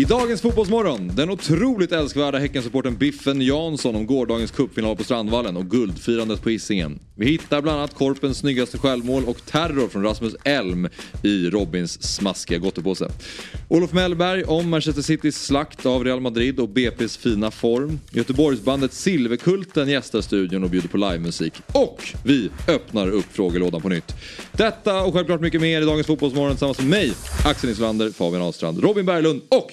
I dagens Fotbollsmorgon, den otroligt älskvärda Häckensupporten Biffen Jansson om gårdagens cupfinal på Strandvallen och guldfirandet på Hisingen. Vi hittar bland annat Korpens snyggaste självmål och terror från Rasmus Elm i Robins smaskiga gottepåse. Olof Mellberg om Manchester Citys slakt av Real Madrid och BP's fina form. Göteborgsbandet Silverkulten gästar studion och bjuder på livemusik. Och vi öppnar upp frågelådan på nytt. Detta och självklart mycket mer i dagens Fotbollsmorgon tillsammans med mig, Axel Nislander, Fabian Ahlstrand, Robin Berglund och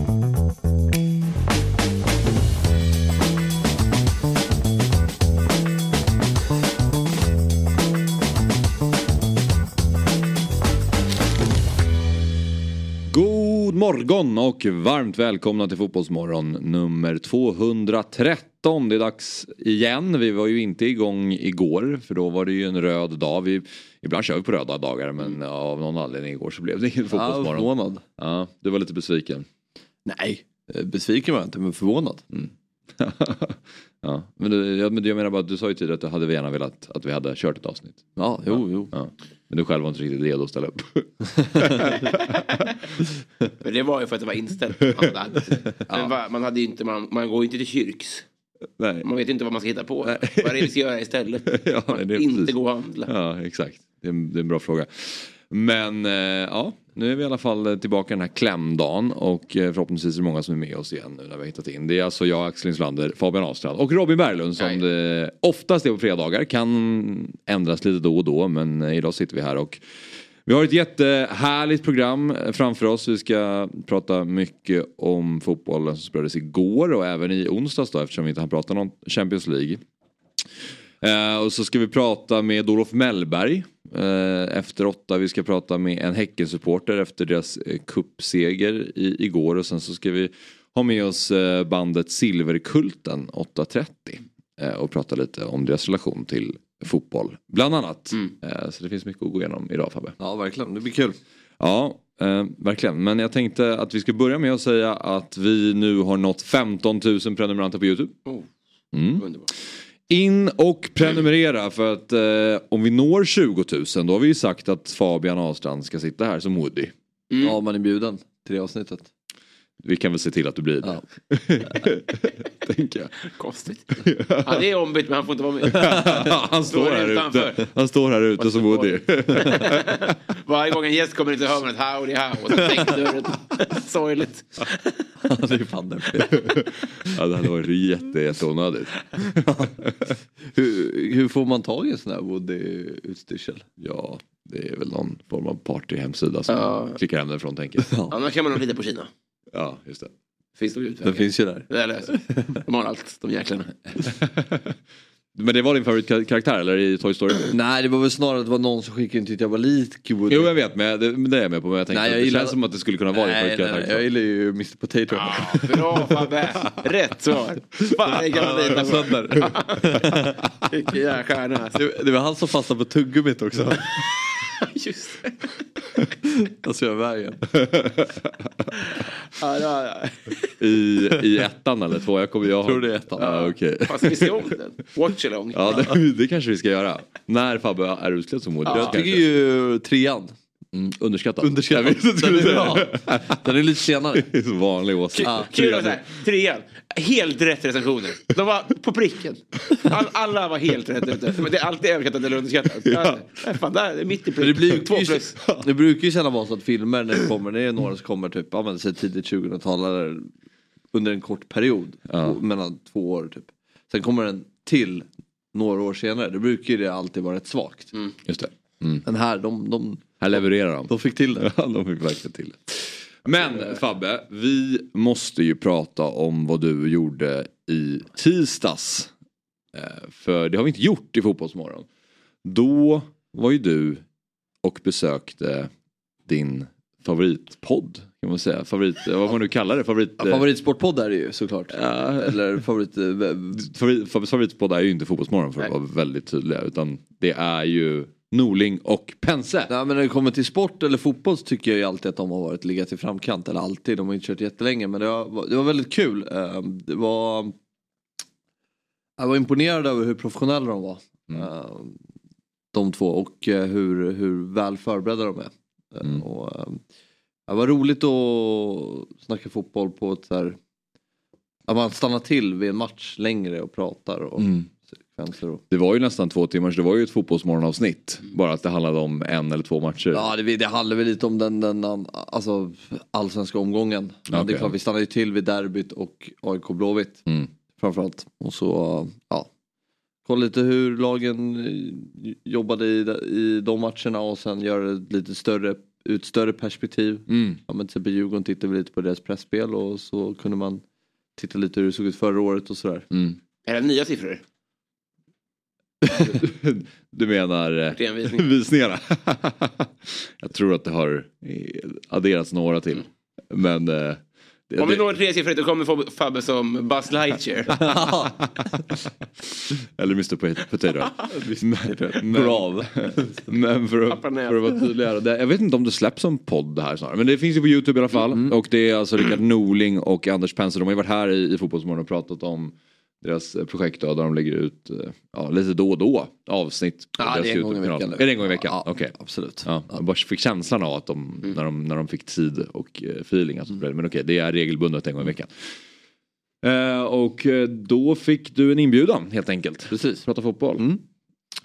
Morgon och varmt välkomna till Fotbollsmorgon nummer 213. Det är dags igen. Vi var ju inte igång igår för då var det ju en röd dag. Vi, ibland kör vi på röda dagar men av någon anledning igår så blev det ingen Fotbollsmorgon. förvånad. Ja, du var lite besviken. Nej, eh, besviken var jag inte men förvånad. ja, men, jag, men jag menar bara att du sa ju tidigare att du hade gärna velat att vi hade kört ett avsnitt. Ja, jo, jo. Ja. Men du själv var inte riktigt redo att ställa upp. Men det var ju för att det var inställt. Man va- man, hade inte, man, man går ju inte till kyrks. Nej. Man vet ju inte vad man ska hitta på. Vad är det vi ska göra istället? Ja, är inte precis. gå och handla. Ja, exakt. Det är, en, det är en bra fråga. Men eh, ja, nu är vi i alla fall eh, tillbaka den här klämdagen och eh, förhoppningsvis är det många som är med oss igen nu när vi har hittat in. Det är alltså jag, Axel Inslander, Fabian Ahlstrand och Robin Berglund som Nej. det oftast är på fredagar. Kan ändras lite då och då men idag sitter vi här och vi har ett jättehärligt program framför oss. Vi ska prata mycket om fotbollen som spelades igår och även i onsdags då eftersom vi inte har pratat om Champions League. Eh, och så ska vi prata med Olof Mellberg eh, efter åtta. Vi ska prata med en Häckensupporter efter deras eh, cupseger i, igår. Och sen så ska vi ha med oss bandet Silverkulten 8.30 eh, och prata lite om deras relation till fotboll. Bland annat. Eh, så det finns mycket att gå igenom idag Fabbe. Ja, verkligen. Det blir kul. Ja, eh, verkligen. Men jag tänkte att vi ska börja med att säga att vi nu har nått 15 000 prenumeranter på Youtube. Oh, Mm. In och prenumerera för att eh, om vi når 20 000 då har vi ju sagt att Fabian Ahlstrand ska sitta här som Woody. Mm. Ja, man är bjuden till det avsnittet. Vi kan väl se till att du blir det. Ja. Tänker jag. Konstigt. Han är ombytt men han får inte vara med. Han står här utanför. ute. Han står här ute som Woody. Varje gång en gäst kommer inte hör man ett howdy how och så stängs dörren. Sorgligt. Ja, det är fan det. ja, det hade varit jätte, jätteonödigt. hur, hur får man tag i en sån här Woody-utstyrsel? Ja, det är väl någon form av partyhemsida som Ja. klickar hem därifrån tänker jag. Annars kan man nog lita på Kina. Ja, just det. Finns det Den utvägar? finns ju där. Löser De har allt, de jäklarna. Men det var din favoritkaraktär eller i Toy Story? Nej, det var väl snarare att det var någon som skickade in tyckte jag var lik Woody. Jo jag vet men det, men det är jag med på men jag tänkte Nej, jag att det gillar- känns som att det skulle kunna vara din nej, nej, nej, favoritkaraktär. jag gillar ju Mr Potato. Ja, bra Fabbe! Rätt svar. Fan, det kan man lita på. Vilken jävla stjärna. alltså. Det var han som fastnade på tuggummit också. Just det. Alltså jag vägen. Ja, ja, ja. I, I ettan eller två? Jag, kommer, jag Tror det är ettan. Ja, okej. Fan, ska vi se om den? Watch along. Ja det, det kanske vi ska göra. När Fabbe är utklädd som Woody. Jag tycker ju trean. Mm, underskattad. Underskattad. Du skulle Den är bra. Den är lite senare. det. är så vanlig åsikt. Ja. Att säga. Trean. Helt rätt recensioner. De var på pricken. All, alla var helt rätt ute. Men det är alltid överskattat eller underskattat. Ja. Fan, där, det är mitt i Men det, blir ju, Två plus. det brukar ju sällan vara så att filmer när det kommer, det är några som kommer typ, ja men säg tidigt 2000-tal eller under en kort period. Ja. två- Mellan två år typ. Sen kommer den till några år senare. Det brukar ju det alltid vara rätt svagt. Just det. Mm. Men här, de, de, Här levererar de. de fick till det. Ja, de fick verkligen till det. Men Fabbe, vi måste ju prata om vad du gjorde i tisdags. Eh, För det har vi inte gjort i Fotbollsmorgon. Då var ju du och besökte din favoritpodd. Kan man säga. Favorit, vad man nu kallar det. Favorit, Ja, favoritsportpodd är det ju såklart. Ja. Eller favorit... eh, favorit, favoritpodd är ju inte Fotbollsmorgon för att Nej. vara väldigt tydliga. Utan det är ju Norling och Pense. Nej, men när det kommer till sport eller fotboll så tycker jag ju alltid att de har varit legat i framkant. Eller alltid, de har inte kört jättelänge. Men det var, det var väldigt kul. Eh, Det var... Jag var imponerad över hur professionella de var. Eh, De två och eh, hur, hur väl förberedda de är. Eh, Mm. Och, det var roligt att snacka fotboll på ett så här... Att man stannar till vid en match längre och pratar och Mm. Sekvenser. Och... Det var ju nästan två timmar så det var ju ett fotbollsmorgonavsnitt. Bara att det handlade om en eller två matcher. Ja det, det handlar väl lite om den, den alltså, allsvenska omgången. Men det Okej. är klart vi stannade ju till vid derbyt och AIK Blåvitt. Mm. Framförallt. Och så ja. Kolla lite hur lagen eh, jobbade i, i de matcherna och sen göra det lite större, ut större perspektiv. Mm. Ja, men till exempel Djurgården tittade vi lite på deras pressspel och så kunde man titta lite hur det såg ut förra året och sådär. Mm. Är det nya siffror? Du menar eh, Renvisning. visningarna? Jag tror att det har eh, adderats några till. Men... Eh, det, Om vi det, når tre siffror då kommer få Fabbe som Buzz Lightyear. eller Mr Potato. men, Brav. men för, att, för att vara tydligare. Jag vet inte om det släpps som podd det här snarare. Men det finns ju på Youtube i alla fall. Och det är alltså Rickard Norling och Anders Pense. De har ju varit här i, i Fotbollsmorgon och pratat om deras eh, projekt då, där de lägger ut eh, ja, lite då och då avsnitt. på Ja, det är en gång i veckan. Är det en gång i veckan? Ja, Okej. absolut. Ja, jag bara fick känslan av att de, Mm. när, de, när de fick tid och eh, feeling. Alltså, Men okej, det är regelbundet en gång i veckan. Eh, och då fick du en inbjudan helt enkelt. Precis. Prata fotboll. Mm.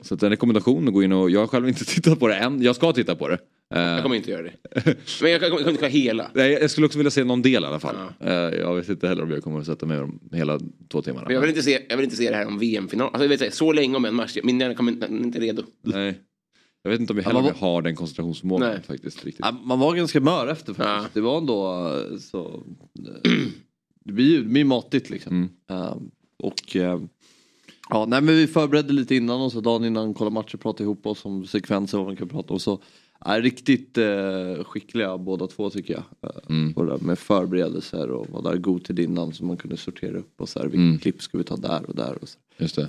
Så att en rekommendation att gå in och, jag har själv inte tittat på det än. Jag ska titta på det. Eh, Jag kommer inte göra det. Men jag kommer inte kolla hela. nej, jag skulle också vilja se någon del i alla fall. Eh, jag vet inte heller om jag kommer att sätta mig om hela två timmarna. Men jag vill inte se, jag vill inte se det här om VM-final. Alltså, jag vet, inte, så länge om en match. Min hjärna kommer inte, inte redo. Nej. Jag vet inte om jag Ja, heller om jag har den koncentrationsförmågan Nej. faktiskt. Riktigt. Ja, man var ganska mör efter faktiskt. Ja. Det var ändå eh, så... eh, Det blir ju det blir matigt liksom. Mm. Eh, och eh, ja, nej men vi förberedde lite innan och så dagen innan kolla matcher pratade ihop oss om sekvenser och vad man kan prata om. Så är riktigt eh, skickliga båda två tycker jag. Eh, Mm. där med förberedelser och var där god tid innan så man kunde sortera upp och så här, vilka Mm. klipp ska vi ta där och där. Och så. Just det.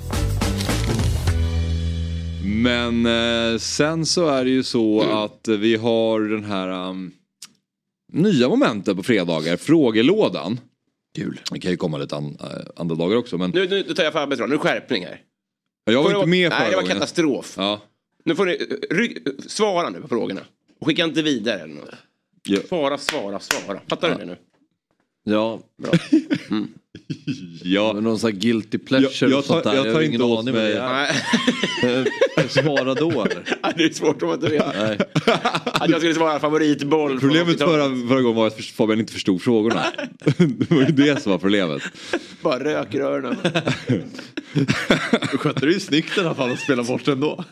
Men eh, sen så är det ju så att vi har den här um, nya momentet på fredagar, frågelådan. Kul. Det kan ju komma lite an, eh, andra dagar också men Nu, nu, nu tar jag Fabbes roll. Nu är det skärpning här. jag var Får inte det- med Nej, förra det var gången. katastrof. Ja. Nu får ni eh, rygg, svara nu på frågorna. Skicka inte vidare eller något. Ja. Svara, svara, svara. Fattar du det nu? Ja, Ja. men någon sån här guilty pleasure Jag- jag och sånt tar- där. jag tar har inte ingen aning det är. Nej, Svara då eller? det är svårt om man inte vet. Nej. Att jag skulle svara favoritboll. Problemet 80-talet. förra, förra gången var att Fabian inte förstod frågorna. det var ju det som var problemet. Bara rök i öronen. Du skötte det ju snyggt i alla fall att spela bort ändå.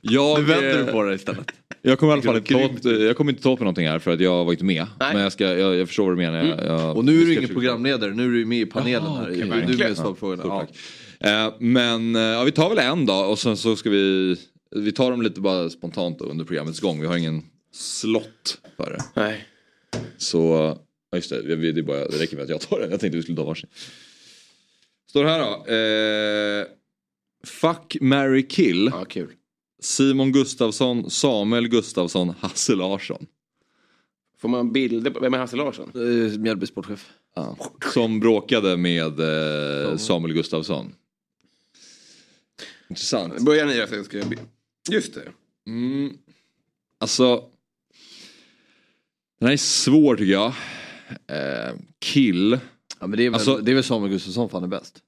Jag, Nu vänder eh, du på det istället. Jag kommer i alla fall inte ta, åt- jag kommer inte ta upp någonting här för att jag var inte med. Nej. Men jag, ska, jag, jag förstår vad du menar. Jag, jag, Och nu är du ingen programledare, nu är du ju med i panelen Jaha, här. okej, du är med på frågorna. Stort Ja. Eh, men eh, ja, vi tar väl en dag och sen så ska vi Vi tar dem lite bara spontant då, under programmets gång. Vi har ingen slott för det. Nej. Så ja, just det, det, är bara, det räcker med att jag tar den. Jag tänkte vi skulle ta varsin. Står det här då. Eh, fuck, marry, kill. Ja, kul. Simon Gustafsson, Samuel Gustafsson, Hasse Larsson. Får man bilder på, vem är Hasse Larsson? Eh, Mjällby sportchef. Ja. Som bråkade med eh, Samuel Gustafsson. Intressant. Börja ni sen ska jag... be- Just det. Mm. Alltså. Den här är svår tycker jag. Eh, kill. Ja, men det, är väl, Alltså- det är väl Samuel Gustafsson fan är bäst.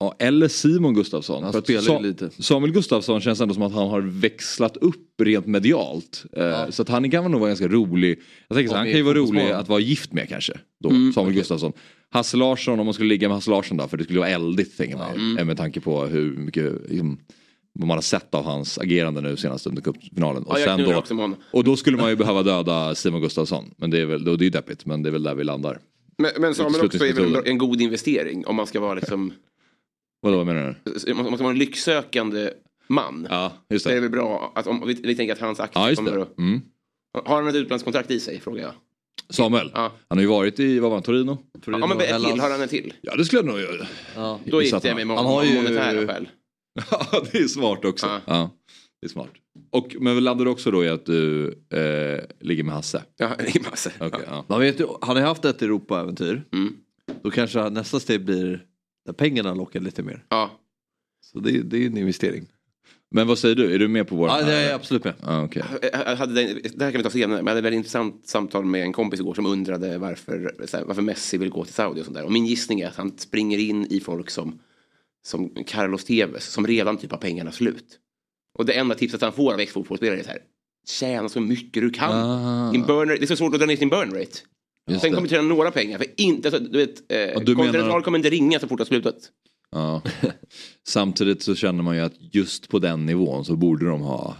Ja, eller Simon Gustafsson. Han spelar Sa- lite. Samuel Gustafsson känns ändå som att han har växlat upp rent medialt. Eh, Så att han kan nog vara ganska rolig. Jag tänker så, Ja, han kan ju vara rolig att vara gift med kanske. Då, Mm, Samuel okej. Gustafsson. Hasse Larsson, om man skulle ligga med Hasse Larsson då, för det skulle vara eldigt tänker man. Mm. Eh, Med tanke på hur mycket liksom, vad man har sett av hans agerande nu senast under cupfinalen. Och, Ja, då, och då skulle man ju behöva döda Simon Gustafsson. Men det är väl, då, det är ju deppigt, men det är väl där vi landar. Men, men Samuel också är väl Slutningsmetoder. en god investering om man ska vara liksom... Vadå, vad menar du? Man ska vara en lycksökande man. Ja, just Det är det. väl bra att om vi, vi tänker att hans aktier Ja, just kommer det. att... Mm. Har han ett utlandskontrakt i sig, frågar jag. Samuel, Ja. han har ju varit i, vad var han, Torino? Ja, men ett till, har han en till? Ja, det skulle jag nog göra. Ja. Då jag mig med Han har ju- monetära skäl. Ja, det är smart också. Ja. Ja. Det är smart. Och, men landar du också då i att du eh, ligger med Hasse? Ja, det är massor. Okej, ja. Man vet ju, han har ju haft ett Europa-äventyr. Mm. Då kanske nästa steg blir när pengarna lockar lite mer. Ja. Så det, det är en investering. Men vad säger du, är du med på vår? Ja, det är jag absolut med. Ja, okej. Jag hade, det här kan vi ta senare, men jag hade ett väldigt intressant samtal med en kompis igår som undrade varför, varför Messi vill gå till Saudi och sånt där. Och min gissning är att han springer in i folk som, som Carlos Tevez som redan typ har pengarna slut. Och det enda tipset han får av ex-fotbollsspelare är så här, tjäna så mycket du kan. Ah. Din burn rate, det är så svårt att dra ner sin burn rate. Just Sen det. kommer tjäna några pengar, för inte, alltså, du vet, eh, du menar- Continental kommer inte ringa så fort det har slutat. Ja. Samtidigt så känner man ju att just på den nivån så borde de ha,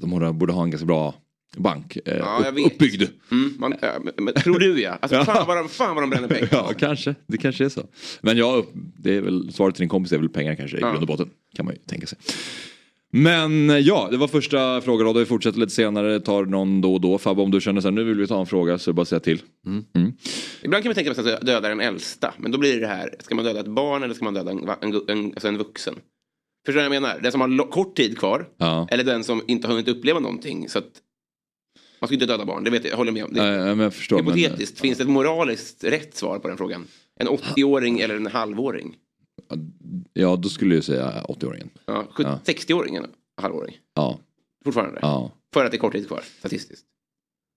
de borde- ha en ganska bra bank eh, Ja, upp, uppbyggd. Mm, man, ja, men, tror du ja. Alltså, fan, vad de, fan vad de bränner pengar. Ja, kanske. Det kanske är så. Men ja, det är väl, svaret till din kompis är väl pengar kanske i Ja. grund och botten. Kan man ju tänka sig. Men eh, ja, det var första frågan och vi fortsätter lite senare, tar någon då och då. Fabbe om du känner så här, nu vill vi ta en fråga så bara säga till. Mm. Ibland kan man tänka sig att döda den äldsta. Men då blir det här, ska man döda ett barn eller ska man döda en, en, en, alltså en vuxen? Förstår du vad jag menar? Den som har kort tid kvar. Ja. Eller den som inte har hunnit uppleva någonting. Så att man ska inte döda barn, det vet jag, jag håller med om. Det Nej, men jag förstår. Men, hypotetiskt, finns det ett moraliskt rätt svar på den frågan? En 80-åring eller en halvåring? Ja, då skulle jag säga 80-åringen. Ja, sjut- Ja. 60-åring eller halvåring? Ja. Fortfarande? Ja. För att det är kort tid kvar, statistiskt.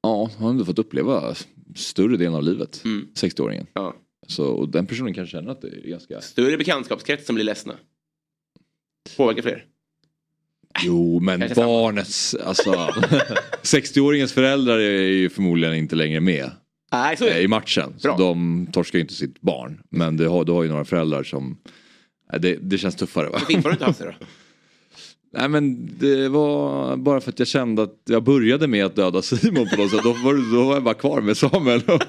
Ja, han har ändå fått uppleva större delen av livet. Mm. 60-åringen. Ja. Så och den personen kan känna att det är ganska... Större bekantskapskrets som blir ledsna. Påverkar fler. Jo, men Kanske samma. barnets, alltså 60-åringens föräldrar är ju förmodligen inte längre med Nej, så i matchen. Så de torskar ju inte sitt barn. Men du har, du har ju några föräldrar som, det, det känns tuffare va? Varför du inte Hasse då? Nej men det var bara för att jag kände att jag började med att döda Simon på något sätt. Då var, då var jag bara kvar med Samuel och,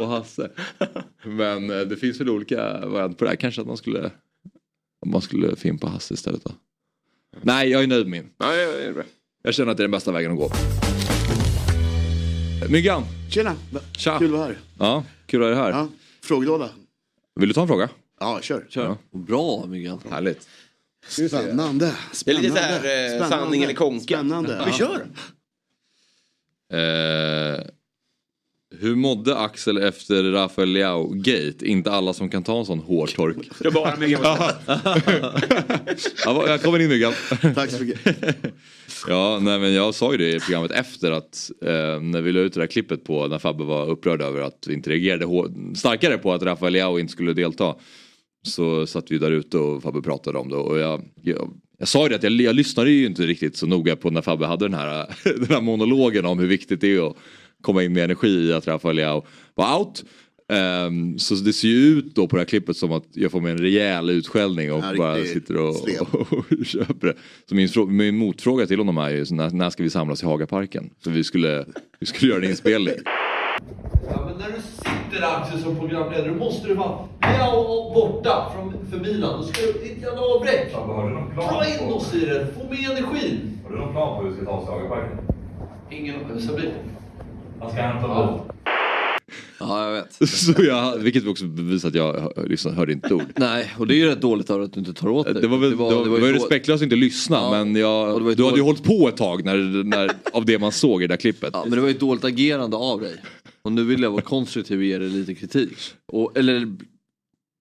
och Hasse. Men eh, det finns väl olika varianter på det här. Kanske att man skulle, man skulle fimpa Hasse istället då. Nej, jag är nöjd med min. Ja, ja, ja, det är bra. Jag känner att det är den bästa vägen att gå. Myggan, Tjena! Tja. Kul att vara här. ja, kul att ha dig här. Ja, frågelåda. Vill du ta en fråga? Ja, kör. Ja. Bra Myggan. Härligt. Spännande. Det är lite så här, eh, Spännande. sanning eller konka. Spännande. Vi kör! Eh, hur mådde Axel efter Rafael Leao-gate? Inte alla som kan ta en sån hårtork. Är bara Myggan. Ja, jag kommer in Myggan. Tack så mycket. Ja, nej, men jag sa ju det i programmet efter att eh, när vi la ut det där klippet på när Fabbe var upprörd över att vi inte reagerade starkare på att Rafael Leao inte skulle delta. Så satt vi där ute och Fabbe pratade om det och jag, jag, jag sa ju det att jag, jag lyssnade ju inte riktigt så noga på när Fabbe hade den här, den här monologen om hur viktigt det är att komma in med energi i att Rafael Leao var out. Ehm, så det ser ju ut då på det här klippet som att jag får med en rejäl utskällning och bara sitter och, slev. och köper det. Så min, min motfråga till honom är ju så när, när ska vi samlas i Hagaparken? För vi skulle, vi skulle göra en inspelning. Ja, men när du sitter Axel som programledare, då måste du vara Leao borta från, för Milan. Då ska du, ditt jävla avbräck. Har du någon plan Dra in oss i det, få med energin. Har du någon plan på hur vi ska ta oss till Hagaparken? Ingen Sabrin. Han ska hämta ja. Ja jag vet. Så jag, vilket också bevisar att jag hör- liksom, hörde inte ord. Nej och det är ju rätt dåligt av att du inte tar åt dig. Det var, väl, det var, det var, ju då- respektlöst att inte lyssna Ja. men jag, det var ju du hade ju hållit på ett tag när, när, av det man såg i det där klippet. Ja, men det var ju ett dåligt agerande av dig. Och nu vill jag vara konstruktiv och ge dig lite kritik. Och, eller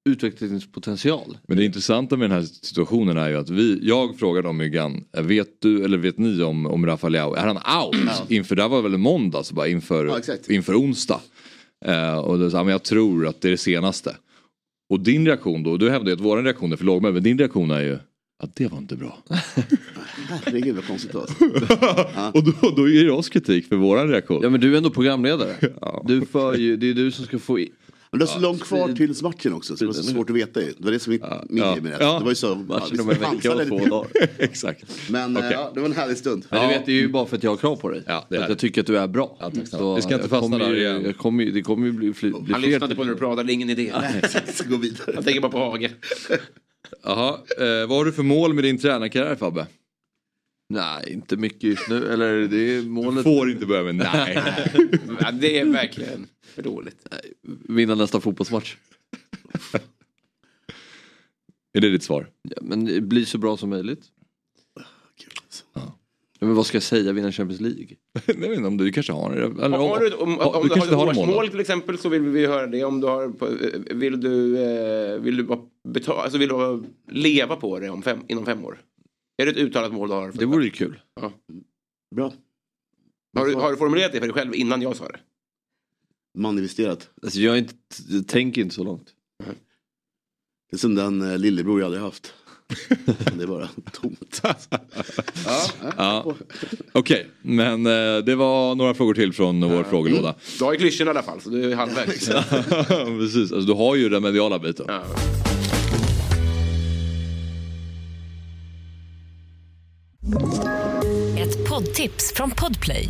utvecklingspotential. Men det intressanta med den här situationen är ju att vi, jag frågade om Myggan, vet du eller vet ni om, om Rafael Leao, är han out? Inför, det här var väl en måndag, så bara inför, Ja, exakt. inför onsdag. Eh, och då sa men jag tror att det är det senaste. Och din reaktion då, du hävdar ju att vår reaktion är för låg, men din reaktion är ju att det var inte bra. Herregud vad konstigt det och då, då ger du oss kritik för våran reaktion. Ja men du är ändå programledare. Du för ju, det är du som ska få i, Men det är så långt kvar tills matchen också så det var så svårt att veta ju. Det var det som Ja. min Ja. grej med det. Ja. Det var ju så. matchen vi om en vecka och två dagar. Exakt. Men eh, Okej. ja, det var en härlig stund. Men du vet det är ju bara för att jag har krav på dig. Ja, det är att jag tycker att du är bra. Ja, tack. Så Vi ska inte jag fastna kommer där igen. Jag kommer, det kommer ju bli, bli Han fler. lyssnade på när du pratade, det är ingen idé. Jag gå vidare. Han tänker bara på Hage. Jaha, eh, vad har du för mål med din tränarkarriär Fabbe? Nej inte mycket just nu. Eller det är målet. Får inte börja med nej. Ja, det är verkligen för dåligt. Vinna nästa fotbollsmatch. är det ditt svar? Ja, men bli så bra som möjligt. Alltså. Men vad ska jag säga, vinna Champions League? Jag vet inte om du kanske har eller, om, Har du, om, ja, om, du ett har ett årsmål till exempel så vill vi höra det. Om du har, vill du, eh, vill du bara betala, alltså vill du leva på det om fem, inom fem år? Är det ett uttalat mål du har? För Det vore ju kul. Ja. Bra. Har, du, har du formulerat det för dig själv innan jag sa det? Maninvesterat. Alltså jag, är inte, jag tänker inte så långt. Det är som den eh, lillebror jag aldrig haft. det är bara tomt. Ja. Okej, men eh, det var några frågor till från vår frågelåda. Du har ju klyschan i alla fall så du är halvvägs. Precis, alltså, du har ju den mediala biten. Ja. Ett poddtips från Podplay.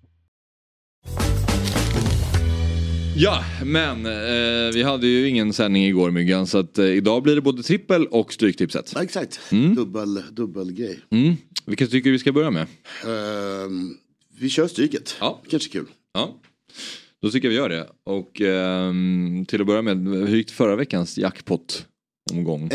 Ja, men eh, vi hade ju ingen sändning igår Myggan så att eh, idag blir det både trippel och stryktipset. Ja, exakt. Mm. Dubbel, dubbel grej. Mm. Vilka tycker du vi ska börja med? Ehm, vi kör stryket. Ja. Kanske kul. Ja, då tycker jag vi gör det. Och ehm, till att börja med, hur gick förra veckans jackpot-omgång?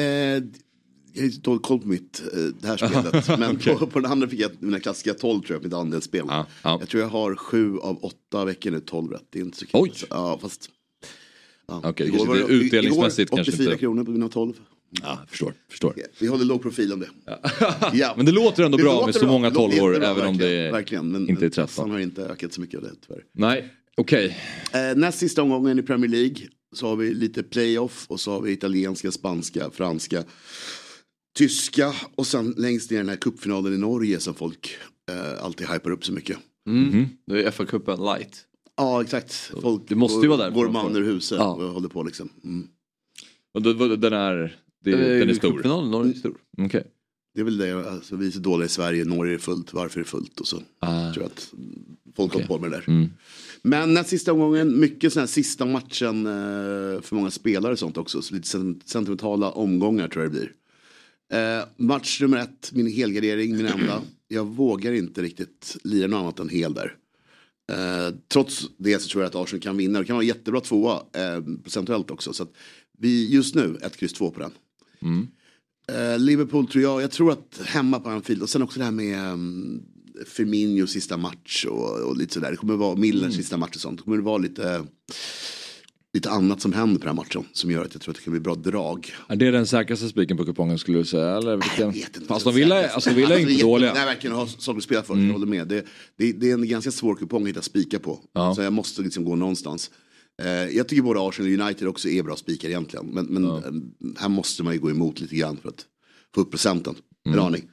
Jag har inte dålig koll på mitt eh, det här spelet. men Okej. på, på den andra fick jag mina klassiska 12 tror jag, mitt andelsspel. Ja, ja. Jag tror jag har sju av åtta veckor nu 12 rätt. Det är inte så kul. Oj. Ja, fast... Ja. Okej, Igår var utdelningsmässigt igår kanske 84 inte. kronor på mina 12. Ja, förstår. förstår. Vi håller låg profil om det. Ja. Men det låter ändå Det bra låter med så bra. många Det låter 12 år jättebra, även om det verkligen. Men, inte är men 13. kassan har inte ökat så mycket av det tyvärr. Nej, okej. Eh, näst sista omgången i Premier League så har vi lite playoff och så har vi italienska, spanska, franska, tyska och sen längst ner den här cupfinalen i Norge som folk eh, alltid hypar upp så mycket. Mm. Det är FA-cupen light. Ja exakt. Folk Det måste ju vara där. går man ur huset Ja. och håller på liksom. Mm. Och då- då- Den är, det, den är stor. Cupfinalen, Norge är stor. Okej. Det är väl det, alltså, vi är så dåliga i Sverige, Norge är fullt, varför är det fullt? Och så Ah. tror jag att folk håller på med det där. Mm. Men näst sista omgången, mycket sån här sista matchen eh, för många spelare och sånt också. Så lite sen- sentimentala omgångar tror jag det blir. Eh, match nummer ett, min helgardering, min enda. Jag vågar inte riktigt lira något annat än hel där. Eh, trots det så tror jag att Arsenal kan vinna. Det kan vara en jättebra tvåa eh, procentuellt också. Så vi just nu, ett kryss två på den. Mm. Eh, Liverpool tror jag, jag tror att hemma på Anfield och sen också det här med um, Firmino sista match och, och lite sådär. Det kommer vara Millers sista match och sånt. Det kommer vara lite, lite annat som händer på den här matchen som gör att jag tror att det kan bli bra drag. Är det den säkraste spiken på kupongen skulle du säga? Eller vilken? Jag vet inte. Fast de Villa är, alltså, Villa är inte dåliga. Nej verkligen, har saker att spela för. Mm. Jag håller med. Det, det, det är en ganska svår kupong att hitta spika på. Ja. Så jag måste liksom gå någonstans. Eh, jag tycker både Arsenal och United också är bra spikar egentligen. Men, men eh, här måste man ju gå emot lite grann för att få upp procenten. En Mm. aning.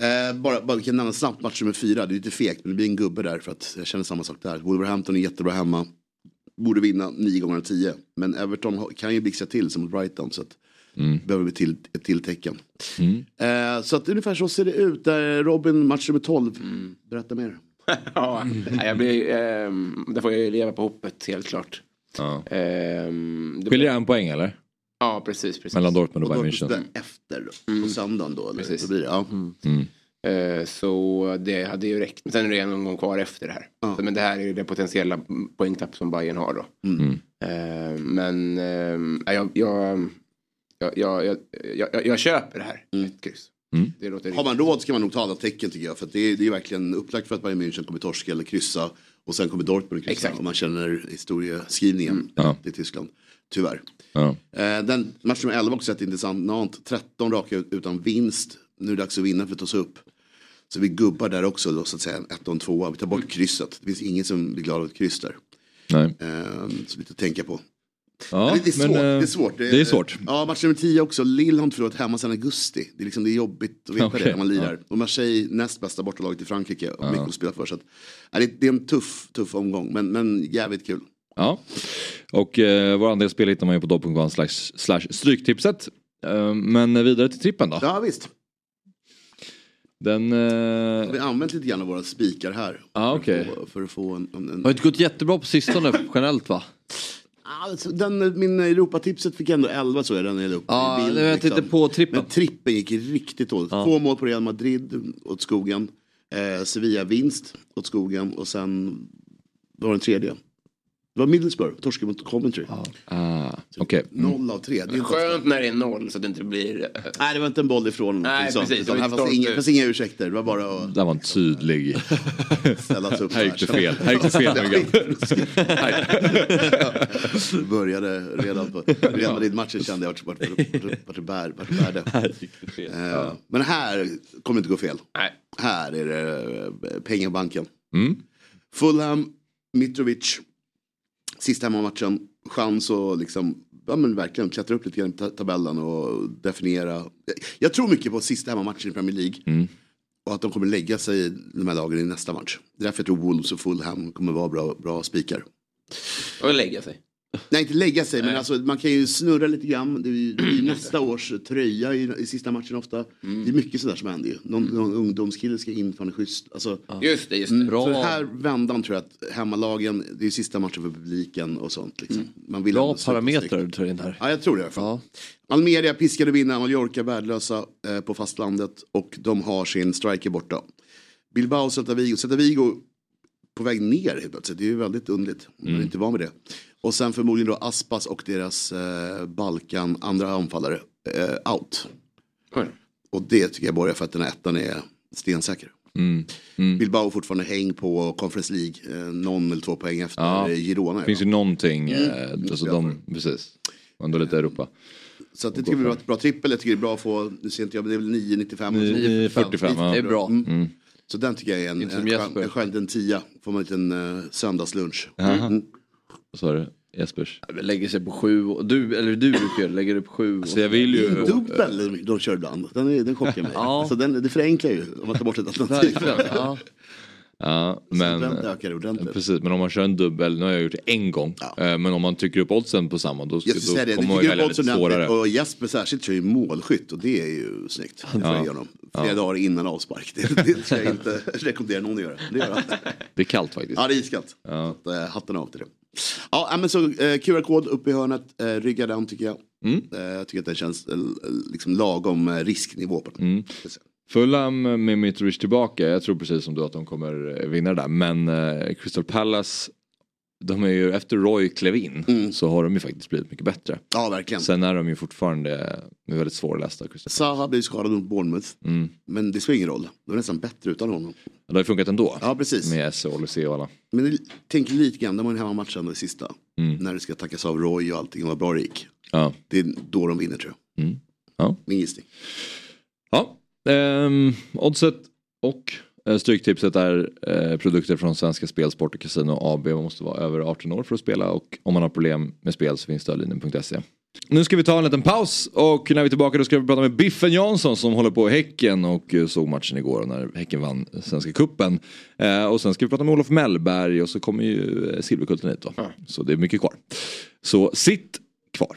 Eh, bara, bara vi kan nämna snabbt match nummer fyra. Det är lite fegt men det blir en gubbe där för att jag känner samma sak där. Wolverhampton är jättebra hemma. Borde vinna nio gånger av tio. Men Everton kan ju blixtra till som mot Brighton. Så att Mm. behöver vi till, ett till tecken. Mm. Eh, så att ungefär så ser det ut. Där Robin, match nummer 12. Berätta mer. ja, jag blir, ehm, där får jag ju leva på hoppet helt klart. Ja. Det- Skiljer det en poäng eller? Ja, precis. precis. Mellan Dortmund och Och Bayern München? efter på söndagen då. Eller? Precis. Då blir det, ja. Mm. Eh, Så det hade ju räckt. Men sen är det en omgång kvar efter det här. Ja. Så, men det här är ju det potentiella poängtapp som Bayern har då. Mm. Eh, Men eh, jag, jag, jag, jag, jag, jag, jag köper det här. Ett kryss. Mm. Det låter Har man råd ska man nog ta alla tecken tycker jag. För att det, är, det är verkligen upplagt för att Bayern München kommer torska eller kryssa. Och sen kommer Dortmund kryssa. Exakt. Om man känner historieskrivningen Ja. till Tyskland. Tyvärr. Ja. Den match nummer 11 också rätt intressant. Nant 13 raka ut- utan vinst. Nu är det dags att vinna för att ta sig upp. Så vi gubbar där också då så att säga. En ett och en tvåa. Vi tar bort krysset. Det finns ingen som blir glad av ett kryss där. Nej. Eh, så lite att tänka på. Ja, det, är svårt, men, eh, det är svårt. Det är svårt. Ja, match nummer 10 också. Lille har inte förlorat hemma sedan augusti. Det är, liksom, det är jobbigt att veta Okej, det när man lirar. Och Marseille, näst bästa bortalaget i Frankrike. Och mycket att spela för. Så att, ja, det, det är en tuff, tuff omgång. Men, men jävligt kul. Ja. Och eh, vår andelsspel hittar man ju på dobb.com slash, slash stryktipset. Eh, men vidare till trippen då. Ja, visst. Den... eh, Vi har använt lite grann av våra spikar här. Ah, okej. För, att få- för att få en... en, en... Har inte gått jättebra på sistone generellt va? Alltså, den, min Europatipset fick ändå 11 så är den är uppe Ja, i bild. jag inte på trippen. Men trippen gick riktigt dåligt. Två mål på Real Madrid åt skogen. Eh, Sevilla vinst åt skogen och sen var den tredje. Det var Middlesbrough, torskade mot Coventry. Ah, okej. Noll av tre. Det är Skönt när det är noll så att det inte blir... Nej det var inte en boll ifrån. Nej, precis. utan Det var här fanns inga, fanns inga ursäkter. Det var bara att Den var tydlig. ställa sig upp. Här gick det fel. Här gick det fel Myggan. Började redan på Real Madrid-matchen kände jag vart vart- vart- vart det bär- vart det bärde. Här gick det fel. Eh, Men här kommer det inte gå fel. Nej. Här är det eh, pengabanken. Mm. Fulham, Mitrovic, sista hemmamatchen, chans att liksom, ja men verkligen klättra upp lite grann i ta- tabellen och definiera. Jag tror mycket på sista hemmamatchen i Premier League. Mm. Och att de kommer lägga sig de här lagen i nästa match. Det är därför jag tror Wolves och Fulham kommer vara bra, bra spikar. Och lägga sig. Nej, inte lägga sig, men alltså, man kan ju snurra lite grann. Det är ju det är nästa års tröja i, i sista matchen ofta. Det är mycket sådär som händer ju. Någon, någon ungdomskille ska in för en schysst. Alltså, Just det, just det. Mm, Bra. Så här vändan tror jag att hemmalagen, det är sista matchen för publiken och sånt. Liksom. Man vill Bra parametrar du tar in här. Ja, jag tror det i alla fall. Ja. Almeria piskade vinna, Mallorca värdelösa eh, på fastlandet och de har sin striker borta. Bilbao, Celta Vigo. Celta Vigo på väg ner helt plötsligt. Det är ju väldigt underligt. Man är inte van med det. Och sen förmodligen då Aspas och deras eh, Balkan, andra anfallare, eh, out. Oj. Och det tycker jag borgar för att den här ettan är stensäker. Mm. Mm. Bilbao fortfarande häng på Conference League. Eh, någon eller två poäng efter Ja. Girona. Det finns ju någonting. Eh, alltså Ja. de, precis. Ändå lite Europa. Så att det tycker vi var ett bra trippel. Jag tycker det är bra att få, nu ser inte jag, men det är väl 9,95. eller så. 9,45, ja. Det är bra. Mm. Så den tycker jag är en, en, skön, en skön liten tia. Får man en liten uh, söndagslunch. Mm. Vad sa du? Jespers? Lägger sig på sju. Och du, eller du brukar lägga dig på sju. Så jag vill ju... Dubbel de kör ibland. Den, är, den chockar mig. Ja. Alltså den, det förenklar ju om man tar bort ett alternativ. Ja. Ja, men... Ordentligt. Precis, men om man kör en dubbel, nu har jag gjort det en gång. Ja. Eh, Men om man trycker upp oddsen på samma då, Jag då det, det kommer man ju välja lite svårare. Och Jesper särskilt kör ju målskytt och det är ju snyggt. Det honom. Flera dagar innan avspark. Det, det ska jag inte rekommendera någon att göra. Det gör. Det är kallt faktiskt. Ja, det är iskallt. Ja. Så eh, hatten av till det. Ja, ja, men så eh, QR-kod uppe i hörnet. Eh, rygga den tycker jag. Mm. Jag tycker att det känns liksom lagom risknivå på den. Mm. Fulham med Mitrovic tillbaka, jag tror precis som du att de kommer eh, vinna det där. Men eh, Crystal Palace, de är ju, efter Roy klev in Mm. så har de ju faktiskt blivit mycket bättre. Ja, verkligen. Sen är de ju fortfarande med väldigt svårlästa. Crystal Zaha blir skadad mot Bournemouth. Mm. Men det spelar ingen roll. De är nästan bättre utan honom. Det har ju funkat ändå. Ja, precis. Med Esse och Olysee och alla. Men det- tänk lite grann, de har en hemmamatch det sista. Mm. När det ska tackas av Roy och allting och vad bra det gick. Ja. Det är då de vinner tror jag. Mm. Ja. Min gissning. Ja, ehm, oddset och eh, stryktipset är eh, produkter från Svenska Spel, Sport och Casino AB. Man måste vara över 18 år för att spela och om man har problem med spel så finns stödlinjen.se. Nu ska vi ta en liten paus och när vi är tillbaka då ska vi prata med Biffen Jansson som håller på i Häcken och eh, såg matchen igår när Häcken vann Svenska Cupen. Eh, och sen ska vi prata med Olof Mellberg och så kommer ju Silverkulten hit då. Så det är mycket kvar. Så sitt kvar.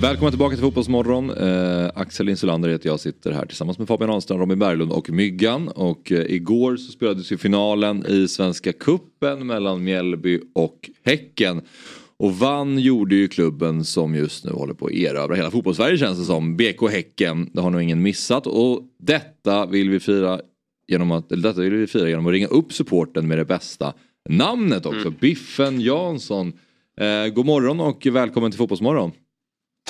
Välkommen tillbaka till Fotbollsmorgon. Eh, Axel Insulander heter jag, sitter här tillsammans med Fabian Ahlstrand, Robin Berglund och Myggan. Och eh, igår så spelades ju finalen i Svenska Kuppen mellan Mjällby och Häcken. Och vann gjorde ju klubben som just nu håller på att erövra hela fotbollssverige känns det som. BK Häcken, det har nog ingen missat. Och detta vill vi fira genom att, eller detta vill vi fira genom att ringa upp supporten med det bästa namnet också. Mm. Biffen Jansson. Eh, god morgon och välkommen till Fotbollsmorgon.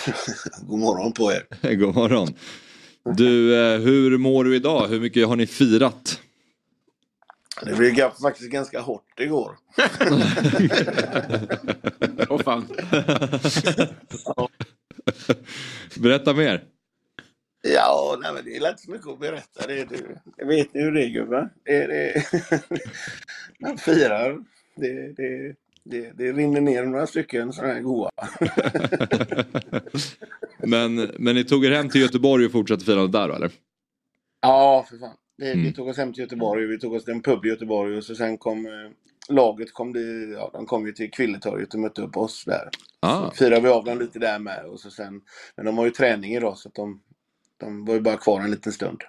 God morgon på er. god morgon. Du, eh, hur mår du idag? Hur mycket har ni firat? Det blev faktiskt ganska hårt igår. Åh fan. Berätta mer. Ja, nej, men det är inte så mycket att berätta. Det, det, jag vet ni hur det är gubbar. Det, det, man firar. Det, det, det, det rinner ner några stycken sådana här goa. Men, men ni tog er hem till Göteborg och fortsatte firandet där då eller? Ja, för fan. Det, Mm. Vi tog oss hem till Göteborg, vi tog oss till en pub i Göteborg och så sen kom eh, laget kom, det, ja, de kom ju till Kvilletorget och mötte upp oss där. Ah. Så firade vi av dem lite där med. Och så sen, men de har ju träning idag så att de, de var ju bara kvar en liten stund.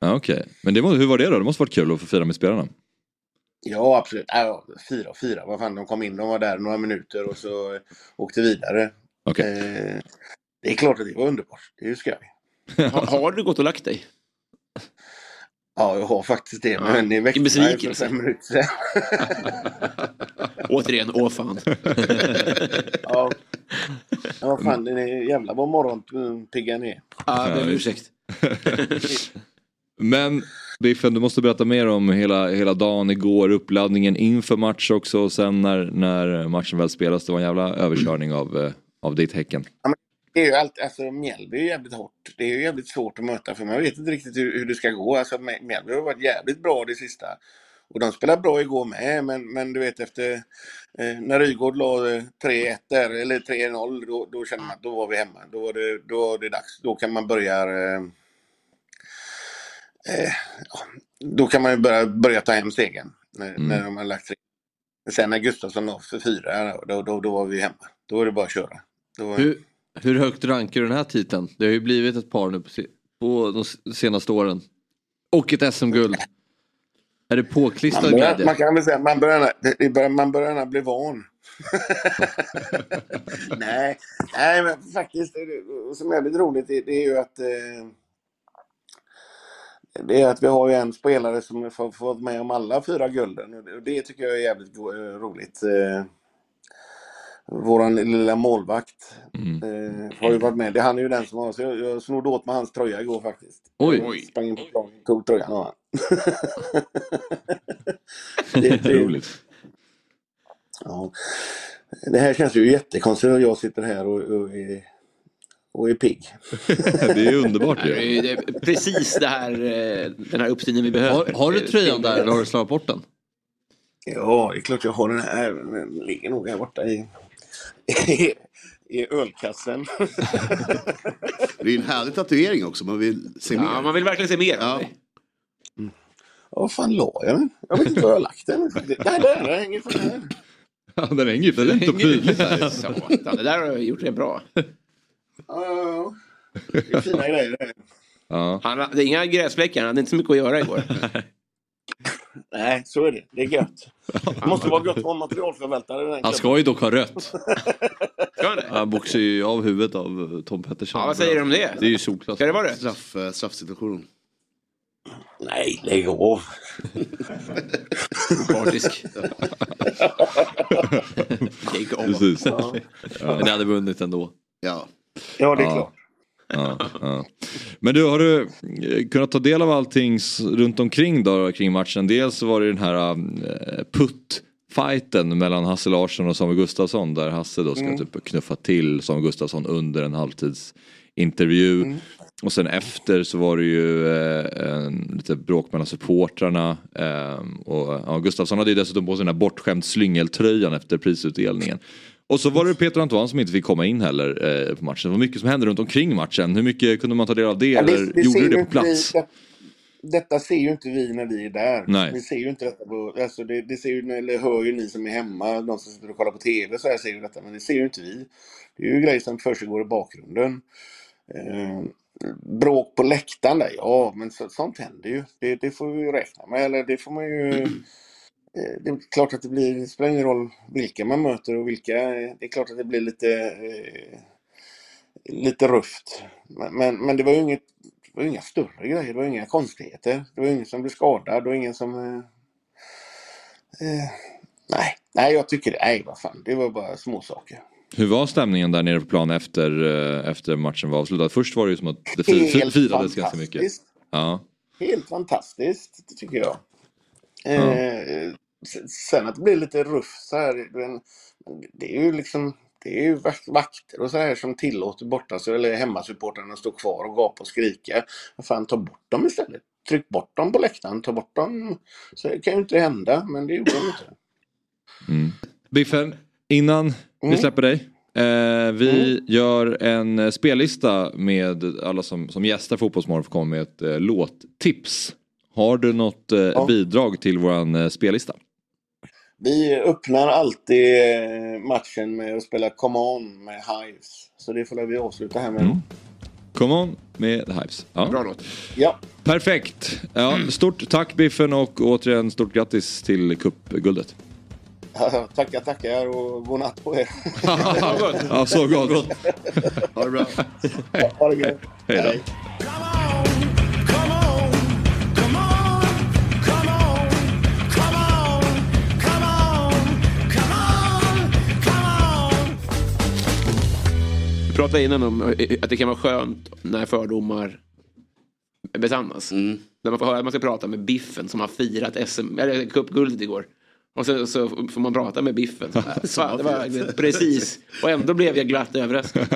Ja, Okej, men det, hur var det då? Det måste varit kul att få fira med spelarna. Ja, absolut. Ja, fyra och fyra. Vad fan, de kom in, de var där några minuter och så åkte vidare. Okej. Eh, det är klart att det var underbart. Det är ju skoj. Har, har du gått och lagt dig? Ja, jag har faktiskt det. Men det väckte mig för fem minuter sedan. Återigen, åh fan. ja. ja, vad fan, det är jävla vad morgonpigga ni är. Ja, om visst. ursäkt. Men Biffen, du måste berätta mer om hela, hela dagen igår, uppladdningen inför match också och sen när, när matchen väl spelas. Det var en jävla överkörning av, eh, av ditt Häcken. Det är ju allt, alltså Mjällby är jävligt hårt. Det är ju jävligt svårt att möta för man vet inte riktigt hur, hur det ska gå. Alltså Mjällby har varit jävligt bra det sista. Och de spelade bra igår med, men, men du vet efter eh, när Rygaard la eh, 3-1 där, eller 3-0, då, då kände man att då var vi hemma. Då var det, då var det dags. Då kan man börja eh, eh, då kan man ju börja, börja ta hem segern. När, Mm. när de har lagt. Sen när Gustafsson la för fyra, då, då, då var vi hemma. Då var det bara att köra. Då, Hur, hur högt rankar du den här titeln? Det har ju blivit ett par nu på, på de senaste åren. Och ett SM-guld. Är det påklistrad Man börjar, man kan väl säga man börjar, börjar, man börjar bli van. nej, nej, men faktiskt, det, det som är väldigt roligt det, det är ju att eh, det är att vi har ju en spelare som får, får vara med om alla fyra gulden. Och det, tycker jag är jävligt eh, roligt. Eh, våran lilla målvakt eh, har ju varit med. Det, han är ju den som har, så jag, jag snodde åt med hans tröja igår faktiskt. Oj. Jag sprang in på planen och tog tröjan av det, det, Roligt. Ja. Det här känns ju jättekonstigt jag sitter här och, och, är, och är pigg. det är underbart ju- det är precis det här, eh, den här uppsynen vi behöver. Har, har du tröjan där eller har du slagit bort den? Ja, det är klart jag har den här. Den ligger nog här borta i, i, i ölkassen. Det är en härlig tatuering också, man vill se mer. Ja, man vill verkligen se mer. Ja. Ja, vad fan la jag den? Jag vet inte var jag har lagt den. Nej, där, den hänger här. Ja, den hänger ju fint och prydligt det där har jag gjort det bra. Ja, ja, ja. Det är fina grejer det. Ja. Han, är inga gräsfläckar, han hade inte så mycket att göra igår. Nej, så är det. Det är gött. Det måste vara gött att vara materialförvaltare. Han ska ju dock ha rött. Ska han det? Han boxar ju av huvudet av eh, Tom Pettersson. Ja, vad säger du om det? Det är ju solklart. Ska det vara det? Straff, eh, straffsituation. Nej, lägg av. Partisk. Lägg av. Precis. Ja, Men det hade vunnit ändå. Ja. Ja det är Ja. klart. Ja, ja. Men du, har du eh, kunnat ta del av allting runt omkring då, kring matchen? Dels så var det den här uh, putt-fighten mellan Hasse Larsson och Samuel Gustafsson där Hasse då ska Mm. typ knuffa till Samuel Gustafsson under en halvtidsintervju. Mm. Och sen efter så var det ju eh, en, lite bråk mellan supportrarna. Eh, och ja, Gustafsson hade ju dessutom på sig den här bortskämt slyngeltröjan efter prisutdelningen. Och så var det Peter Antoine som inte fick komma in heller eh, på matchen. Det var mycket som hände runt omkring matchen. Hur mycket kunde man ta del av det? Ja, eller det gjorde du det på vi- plats? det- Detta ser ju inte vi när vi är där. Nej. Vi ser ju inte detta på, alltså det, det ser ju, eller hör ju ni som är hemma, de som sitter och kollar på TV så här ser ju detta, men det ser ju inte vi. Det är ju grejer som försiggår i bakgrunden. Eh, bråk på läktaren där, ja men så, sånt händer ju. Det, det får vi ju räkna med, eller det får man ju... Eh, Det är klart att det blir, det spelar ingen roll vilka man möter och vilka, det är klart att det blir lite, eh, lite rufft. Men, men, det var ju inget var inga större grejer, det var inga konstigheter. Det var ingen som blev skadad, det var ingen som... Eh, eh, nej, nej, jag tycker det. Nej, vad fan, det var bara små saker. Hur var stämningen där nere på plan efter, eh, efter matchen var avslutad? Först var det ju som att det Helt firades ganska mycket. Ja. Helt fantastiskt, det tycker jag. Eh, s- sen att det blir lite ruff så här. Det är ju liksom det är ju vak- vakter och så här som tillåter borta eller hemmasupportrarna att stå kvar och gapa och skrika. Vad fan, ta bort dem istället. Tryck bort dem på läktaren, ta bort dem. Så det kan ju inte hända, men det gjorde de inte. Mm. Biffen, innan vi Mm. släpper dig. Eh, vi gör en eh, spellista med alla som, som gästar Fotbollsmorgon får komma med ett eh, låttips. Har du något eh, bidrag till våran eh, spellista? Vi öppnar alltid eh, matchen med att spela Come On med Hives. Så det får vi avsluta här med. Mm. Come on med The Hives. Ja. Bra låt. Ja. Perfekt. Ja, stort tack Biffen och återigen stort grattis till cupguldet. tackar, tackar och god natt på er. Ja, så gott. Ha det bra. Ha det gött. Hej då. Pratade innan om eh, att det kan vara skönt när fördomar besannas. Mm. När man får höra att man ska prata med Biffen som har firat SM, eller cupguldet igår. Och så, så får man prata med Biffen. Fan, det var precis. Och ändå blev jag glatt överraskad.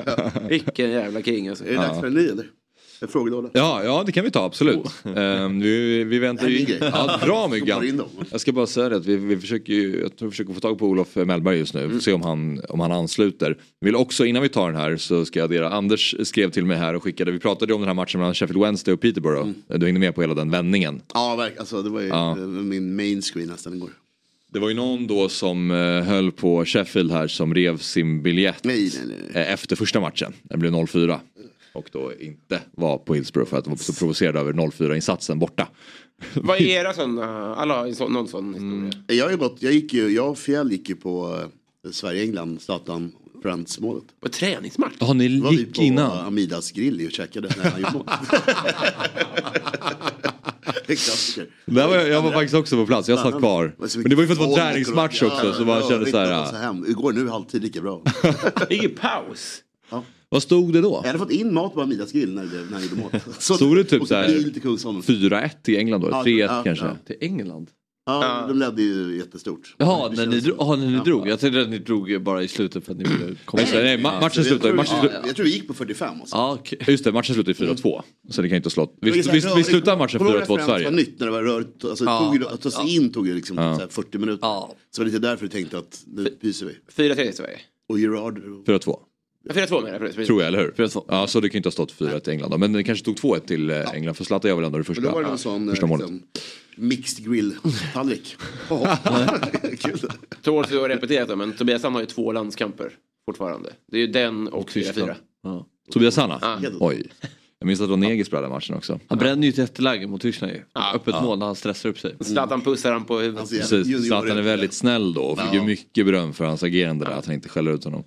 Vilken jävla king alltså. Är det dags för en ny eller? En frågelåda? Ja, ja det kan vi ta absolut. Ehm, vi, vi väntar Det ju... Ja, bra Myggan. Jag ska bara säga det att vi, vi försöker ju, jag tror vi försöker få tag på Olof Mellberg just nu. Se om han, om han ansluter. Vi vill också, innan vi tar den här så ska jag addera, Anders skrev till mig här och skickade, vi pratade om den här matchen mellan Sheffield Wednesday och Peterborough. Du hängde med på hela den vändningen. Ja, verkligen. Alltså, det var ju Ja. min main screen nästan igår. Det var ju någon då som eh, höll på Sheffield här som rev sin biljett eh, efter första matchen. Den blev 0-4. Och då inte var på Hillsborough för att de var så provocerade över 0-4 insatsen borta. Vad är era sådana, alla har en sån, någon sån Mm. historia. Jag, har ju gått, jag, gick ju, jag och Fjäll gick ju på eh, Sverige-England, Zlatan Friends-målet. På träningsmatch? Ja, ni Då var vi gick på innan. Amidas grill och käkade när han gjorde mål. Det klassiker. Där var jag, jag var faktiskt också på plats, jag satt kvar. Men det var ju för att det var träningsmatch också så man kände så här. Igår nu halvtid lika bra. Ju paus. Vad stod det då? Jag hade fått in mat på Amidas grill när, det, när han gjorde mål. Så Stod det typ åkte så bil här till Kungsholmen. 4-1 till England då? Ja, 3-1 ja, kanske? ja. Till England? Ja, de ledde ju jättestort. Jaha, Det när ni, drog, så. aha, när ni Ja. drog. Jag tänkte att ni drog bara i slutet för att ni ville komma Nej, nej, ma- matchen Jag slutade tror- matchen ja, slutade- Jag tror vi gick på 45 alltså. Ja, okej. Just det, matchen slutade i 4-2. Så det kan inte ha slått. Vi, Det var vi, så vi, slutade matchen Kommer du ihåg 4-2 när till Friends var Sverige. nytt när det var rörigt. Alltså, Ja. tog att ta sig in tog ju liksom så här 40 minuter. Ja. Så det var lite därför du tänkte att nu pyser vi. 4-3 i Sverige. Och Gerard. 4-2. Ja, 4-2 menar jag. precis. Tror jag, eller hur? Ja, så det kan inte ha stått 4-1 till England då. Men det kanske stod 2-1 till eh, England. För Zlatan gör väl ändå det första, då var det en sån första eh, målet. liksom, mixed grill-tallrik. Ja. Kul. Tål att repeterat det, men Tobias Sand har ju två landskamper fortfarande. Det är ju den och 4-4. Ja. Tobias Sanna? Ja. Oj. Jag minns att det var Neger spelade den matchen också. Han brände ju ett jätteläge mot Tyskland ju. Ja. Öppet Ja. mål när han stressar upp sig. Zlatan pussar han på huvudet. Alltså, Precis, Zlatan är väldigt snäll då och fick ju mycket beröm för hans agerande där, att han inte skäller ut honom.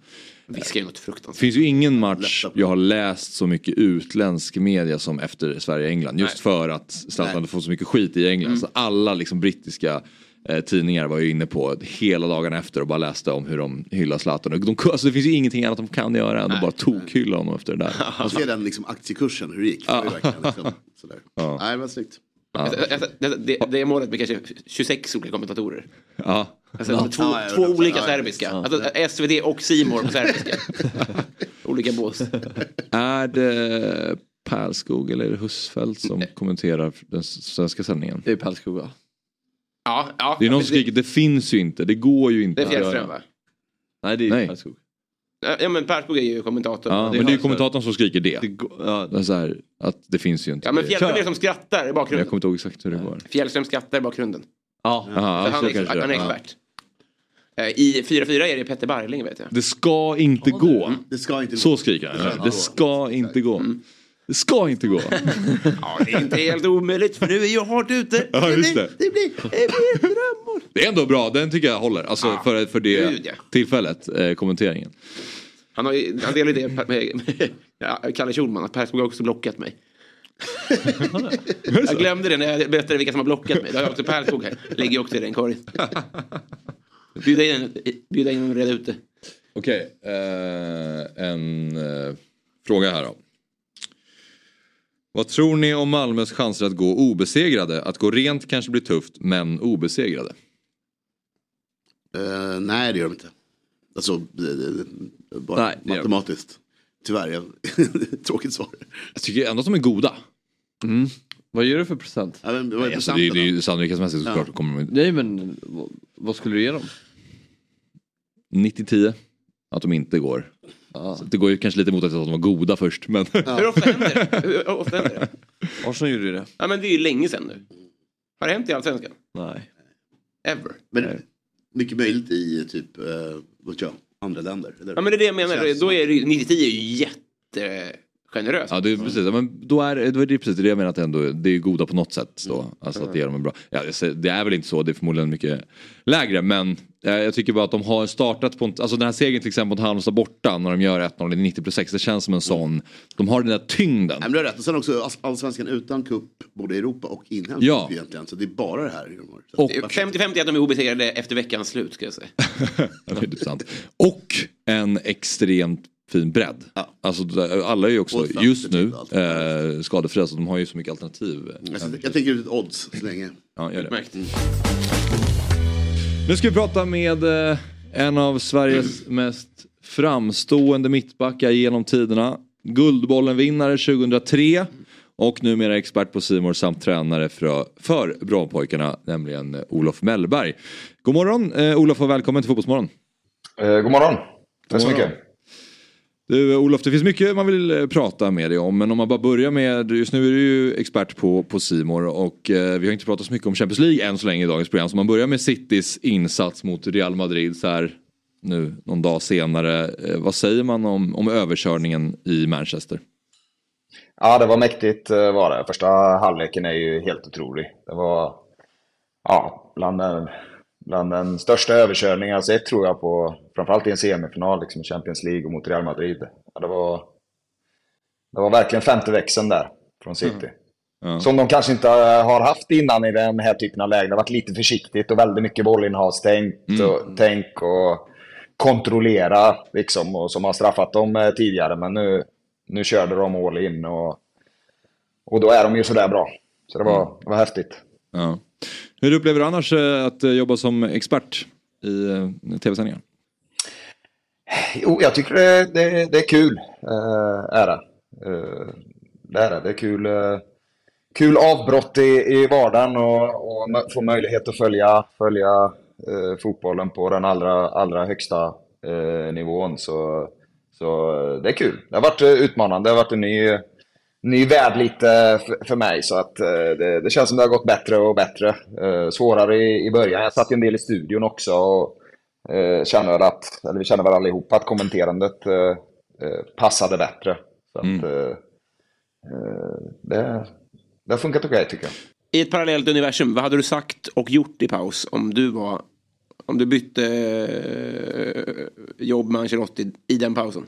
Viskar ju något Det fruktansvärt. finns ju ingen match jag har läst så mycket utländsk media som efter Sverige-England. Just för att Zlatan Nej. hade fått så mycket skit i England. Så alla liksom brittiska eh, tidningar var ju inne på hela dagen efter och bara läste om hur de hyllar Zlatan. De, alltså, det finns ju ingenting annat de kan göra än att bara tokhylla honom efter det där. Man ser den liksom aktiekursen, hur det gick. Verkligen liksom, sådär. Ja. Nej, det var snyggt. Alltså, det, det, det är målet med kanske 26 olika kommentatorer. Ja. Alltså, Ja. Två, Ja, ja, två ja, olika ja, serbiska. ja. Alltså, SVT och Simor på serbiska. olika bås. Är det Pärlskog eller är det Husfeldt som kommenterar den svenska sändningen? Det är Pärlskog va? Ja, ja. Det är någon som skriker, det finns ju inte, det går ju inte Det är Fjällström va? Nej det är Nej. Pärlskog. Ja men Persbog är ju kommentator. Ja, men det är ju kommentatorn som skriker det. Det går, ja, så här, att det finns ju inte. Ja men. Fjällström är det som skrattar i jag bakgrunden. kommer inte ihåg exakt hur det går. Fjällström skrattar i bakgrunden. ja. Aha, För han, är, han är Ja. expert. Eh, I 4-4 är det Petter Barling vet jag. Det ska inte gå. Det ska inte Så skriker han. Det ska inte gå. Det ska inte gå. Ja, det är inte helt omöjligt för nu är jag hårt ute. Ja, just det. Det blir, det blir ett drömmål. Det är ändå bra, den tycker jag håller. Alltså Ja. för, för det Gud, ja. tillfället, eh, kommenteringen. Han, har ju, han delar ju det med, med ja, Kalle Schulman, att Persbog har också blockat mig. Jag glömde det när jag berättade vilka som har blockat mig. Det har jag också Pärlskog här. Lägger också i den korgen. Bjuda in, bjuda in och reda ut det. Okej, eh, en eh, fråga här då. Vad tror ni om Malmös chanser att gå obesegrade? Att gå rent kanske blir tufft, men obesegrade. Eh, nej det gör de inte. Alltså det- det- det- bara Nej, matematiskt. Tyvärr, jag, tråkigt svar. Jag tycker ändå att de är goda. Vad ger du för procent? Ja, men, vad är Nej, alltså, det, är- det är ju sannolikhetsmässigt såklart. Kommer de, Nej men vad, vad skulle du ge dem? 90-10. Att de inte går. Så det går ju kanske lite emot att de var goda först. Men... Hur ofta händer det? Hur ofta händer det? Arsenal gjorde ju det. Ja men det är ju länge sedan nu. Har det hänt i Allsvenskan? Nej. Ever? Men mycket möjligt i typ, jag, andra länder. eller? Ja men det är det jag menar. Då är det, 90-10 är ju jättegeneröst. Ja, det är precis. Ja, Men då är, det är precis det jag menar att ändå, det är goda på något sätt. Då. Alltså att det ger dem en bra... Ja, det är väl inte så, det är förmodligen mycket lägre. Men eh, jag tycker bara att de har startat på en... Alltså den här segern till exempel mot Halmstad borta när de gör 1-0 i 90 plus 6. Det känns som en sån... De har den där tyngden. Nej, men du har rätt. Och sen också all- allsvenskan utan cup, både i Europa och inhemsk Ja. egentligen. Så det är bara det här de har. Så Och- det är- 50-50 att de är obesegrade efter veckans slut ska jag säga. Ja, det är sant. Och en extremt fin bredd. Alltså det- alla är ju också ett just nu eh, skadefria så de har ju så mycket alternativ. Jag, jag tänker ut ett odds så länge. Ja, gör det. Nu ska vi prata med eh, en av Sveriges mest framstående mittbackar genom tiderna. Guldbollen-vinnare 2003 och numera expert på Simor samt tränare för, för Brommapojkarna, nämligen eh, Olof Mellberg. God morgon eh, Olof och välkommen till Fotbollsmorgon. Eh, god morgon. Tack så God morgon. mycket. Du Olof, det finns mycket man vill eh, prata med dig om men om man bara börjar med, just nu är du ju expert på, på Simor och eh, vi har inte pratat så mycket om Champions League än så länge i dagens program. Så om man börjar med Citys insats mot Real Madrid så här nu någon dag senare. Eh, vad säger man om, om överkörningen i Manchester? Ja, det var mäktigt eh, var det. Första halvleken är ju helt otrolig. Det var ja, bland, den- bland den största överkörningen jag sett tror jag på, framförallt i en semifinal liksom, i Champions League och mot Real Madrid. Ja, det, var, det var verkligen femte växeln där från City. Ja. Som de kanske inte har haft innan i den här typen av lägen. Det har varit lite försiktigt och väldigt mycket bollinnehavstänk och, tänk och kontrollera liksom, och som har straffat dem eh, tidigare. Men nu, nu körde de all in och, och då är de ju sådär bra. Så det var, det var häftigt. Ja. Hur upplever du annars eh, att eh, jobba som expert i eh, tv-sändningar? Jo, jag tycker det, det, det är kul. Äh, är det. Det är det. Det är kul, kul avbrott i, i vardagen och, och få möjlighet att följa, följa eh, fotbollen på den allra, allra högsta eh, nivån. Så, så det är kul. Det har varit utmanande. Det har varit en ny, ny värld lite för, mig. Så att eh, det, det känns som det har gått bättre och bättre. Eh, svårare i, i början. Jag satt ju en del i studion också. Och, eh, känner att, eller vi känner väl allihop att kommenterandet passade bättre. Så att, eh, det, det har funkat okej tycker jag. I ett parallellt universum, vad hade du sagt och gjort i paus om du var om du bytte jobb med Ancelotti i den pausen?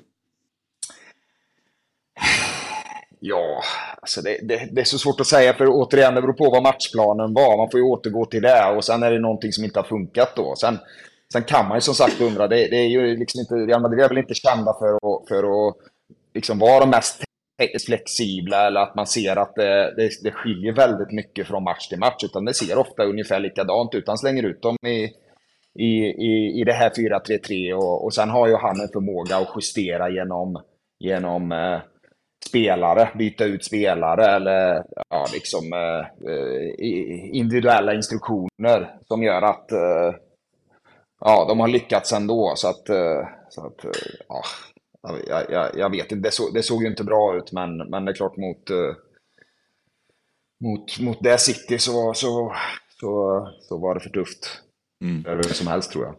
Ja, alltså det, det, det är så svårt att säga för återigen det beror på vad matchplanen var. Man får ju återgå till det och sen är det någonting som inte har funkat då. Sen, sen kan man ju som sagt undra, det, det är ju liksom inte, Real Madrid är väl inte kända för att, för att liksom vara de mest flexibla eller att man ser att det, det, det skiljer väldigt mycket från match till match. Utan det ser ofta ungefär likadant ut. Han slänger ut dem i, i, i, i det här 4-3-3 och, och sen har ju han en förmåga att justera genom, genom eh, spelare, byta ut spelare eller ja, liksom, eh, individuella instruktioner som gör att eh, ja, de har lyckats ändå. Så att, eh, så att eh, ja, jag, jag, jag vet inte, det, så, det såg ju inte bra ut men, men det är klart mot, eh, mot, mot det City så, så, så, så var det för tufft. Mm. Är det som helst tror jag.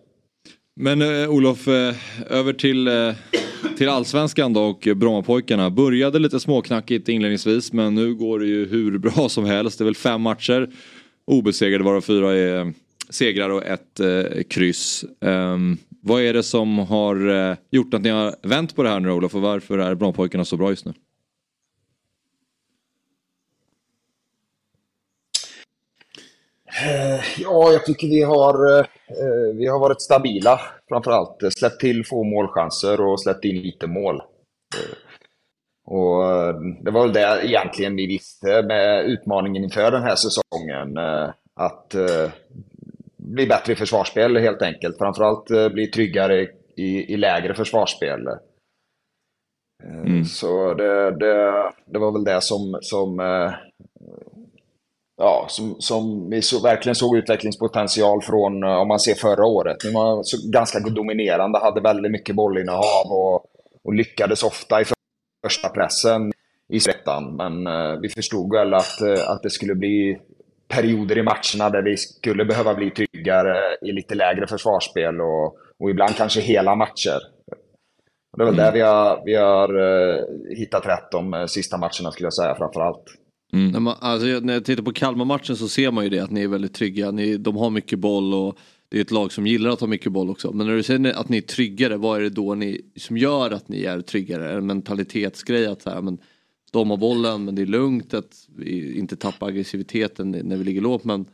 Men eh, Olof, eh, över till, eh, till allsvenskan då och Brommapojkarna. Började lite småknackigt inledningsvis men nu går det ju hur bra som helst. Det är väl fem matcher obesegrade varav fyra är eh, segrar och ett eh, kryss. Ehm, vad är det som har eh, gjort att ni har vänt på det här nu Olof och varför är Brommapojkarna så bra just nu? Ja, jag tycker vi har, eh, vi har varit stabila framförallt. Eh, Släppt till få målchanser och släppt in lite mål. Eh, Och eh, det var väl det egentligen vi visste med utmaningen inför den här säsongen. eh, Att eh, bli bättre i försvarsspel helt enkelt. Framförallt eh, bli tryggare i, i lägre försvarsspel. Eh, Så det, det, det var väl det som, som eh, ja, som, som vi så, verkligen såg utvecklingspotential från, eh, om man ser förra året. Nu var så, ganska dominerande, hade väldigt mycket bollinnehav och, och lyckades ofta i första pressen i svettan. Men eh, vi förstod väl att, eh, att det skulle bli perioder i matcherna där vi skulle behöva bli tryggare i lite lägre försvarsspel och, och ibland kanske hela matcher. Det är väl där vi har, vi har eh, hittat rätt de sista matcherna skulle jag säga framför allt. Mm. När, man, alltså, jag- när jag tittar på Kalmar-matchen så ser man ju det att ni är väldigt trygga. Ni, de har mycket boll och det är ett lag som gillar att ha mycket boll också. Men när du säger att ni är tryggare, vad är det då ni, som gör att ni är tryggare? Är det en mentalitetsgrej att så här, men de har bollen men det är lugnt att vi inte tappa aggressiviteten när vi ligger lågt. Men,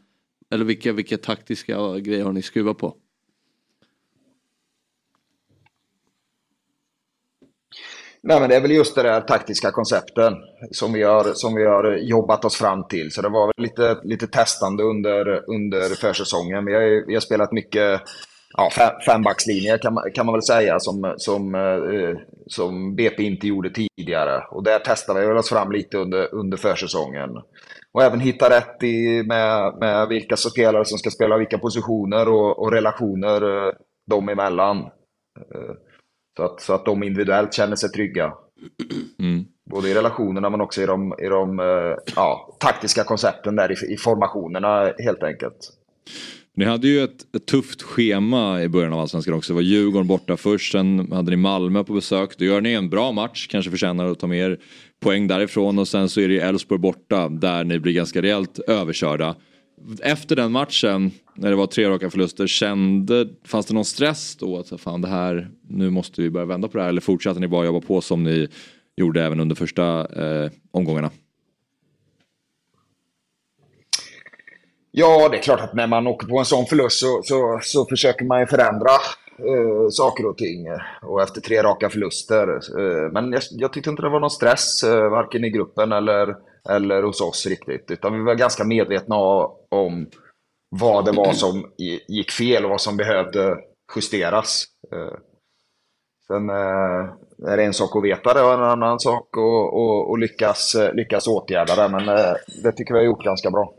eller vilka, vilka taktiska grejer har ni skruvat på? Nej, men det är väl just det där taktiska koncepten som vi har, som vi har jobbat oss fram till. Så det var väl lite, lite testande under, under försäsongen. Vi har, vi har spelat mycket ja, fembackslinjer kan man, kan man väl säga som, som, eh, som BP inte gjorde tidigare. Och där testade vi oss fram lite under, under försäsongen. Och även hitta rätt i, med, med vilka spelare som ska spela vilka positioner och, och relationer eh, dem emellan. Eh, så att, så att de individuellt känner sig trygga. Både i relationerna men också i de, i de eh, ja, taktiska koncepten där i, i formationerna helt enkelt. Ni hade ju ett, ett tufft schema i början av Allsvenskan också. Det var Djurgården borta först, sen hade ni Malmö på besök. Då gör ni en bra match, kanske förtjänar att ta mer poäng därifrån. Och sen så är det Elfsborg borta, där ni blir ganska rejält överkörda. Efter den matchen, när det var tre raka förluster, kände, fanns det någon stress då? Att fan det här, nu måste vi börja vända på det här. Eller fortsatte ni bara jobba på som ni gjorde även under första eh, omgångarna? Ja, det är klart att när man åker på en sån förlust så, så, så försöker man ju förändra eh, saker och ting. Och efter tre raka förluster. Eh, men jag, jag tyckte inte det var någon stress, eh, varken i gruppen eller, eller hos oss riktigt. Utan vi var ganska medvetna om vad det var som gick fel och vad som behövde justeras. Eh, sen eh, är det en sak att veta det och en annan sak att och, och lyckas, eh, lyckas åtgärda det. Men det tycker vi har gjort ganska bra.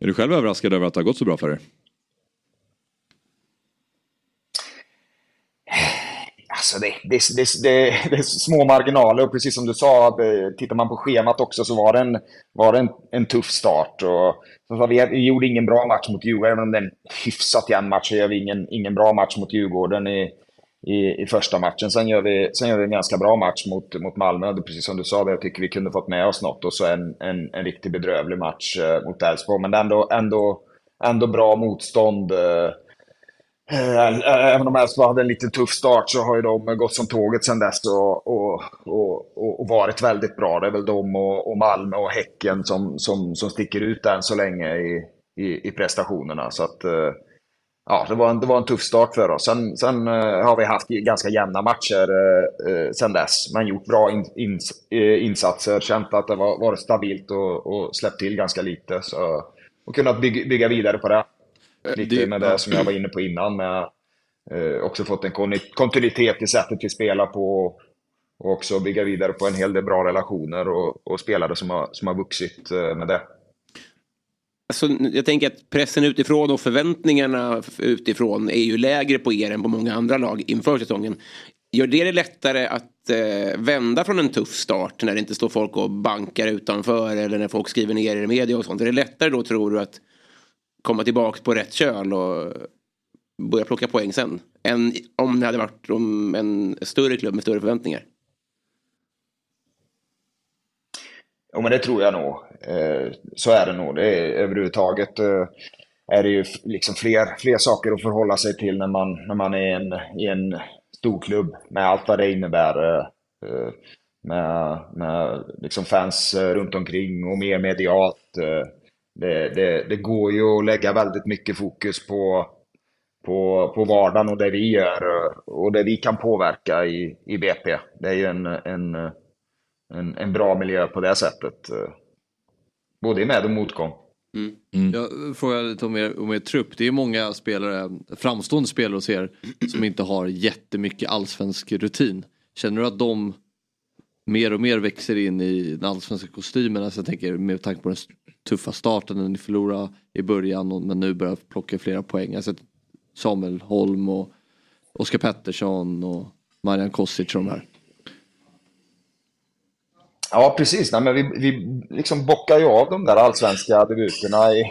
Är du själv överraskad över att det har gått så bra för er? Alltså det, det, det, det, det är små marginaler och precis som du sa, det, eh, tittar man på schemat också så var det en, var det en, en tuff start. Och, så vi, vi gjorde ingen bra match mot Djurgården, även om det är en hyfsat jämn match så gör vi ingen, ingen bra match mot Djurgården i, i, i första matchen. Sen gör, vi, sen gör vi en ganska bra match mot, mot Malmö, det precis som du sa, där jag tycker vi kunde fått med oss något. Och så en, en, en riktigt bedrövlig match eh, mot Elfsborg, men ändå, ändå, ändå bra motstånd. Eh, Eh, även om Elfsborg alltså hade en lite tuff start så har ju de gått som tåget sedan dess och, och, och, och- varit väldigt bra. Det är väl de och, och Malmö och Häcken som, som, som sticker ut än så länge i, i, i prestationerna. Så att, eh, ja, det var, en, det var en tuff start för oss. Sen, sen eh, har vi haft ganska jämna matcher eh, dess, men gjort bra in, in, insatser, känt att det var, varit stabilt och, och släppt till ganska lite. Så, och kunnat bygga, bygga vidare på det. Lite det- med det som jag var inne på innan. Med, eh, också fått en kontinuitet i sättet vi spelar på. Och också bygga vidare på en hel del bra relationer och, och spelare som har, som har vuxit eh, med det. Alltså, jag tänker att pressen utifrån och förväntningarna utifrån är ju lägre på er än på många andra lag inför säsongen. Gör det det lättare att eh, vända från en tuff start när det inte står folk och bankar utanför eller när folk skriver ner er i media och sånt? Är det lättare då tror du att komma tillbaka på rätt köl och börja plocka poäng sen? Än om det hade varit om en större klubb med större förväntningar? Jo, men det tror jag nog. Eh, så är det nog. Det är, överhuvudtaget eh, är det ju liksom fler, fler saker att förhålla sig till när man, när man är en, i en stor klubb med allt vad det innebär. Eh, med med liksom fans runt omkring och mer medialt. Det, det, det går ju att lägga väldigt mycket fokus på, på, på vardagen och det vi gör och det vi kan påverka i, i BP. Det är ju en, en, en, en bra miljö på det sättet. Både i med och motgång. Jag frågar lite om er, om er trupp. Det är många spelare, framstående spelare hos er som inte har jättemycket allsvensk rutin. Känner du att de mer och mer växer in i den allsvenska kostymen? Alltså jag tänker med tanke på den tuffa starten när ni förlorade i början och, men nu börjar plocka flera poäng. Alltså Samuel Holm och Oskar Pettersson och Marian Kosic och de här. Ja, precis. Nej, men vi, vi liksom bockar ju av de där allsvenska debuterna i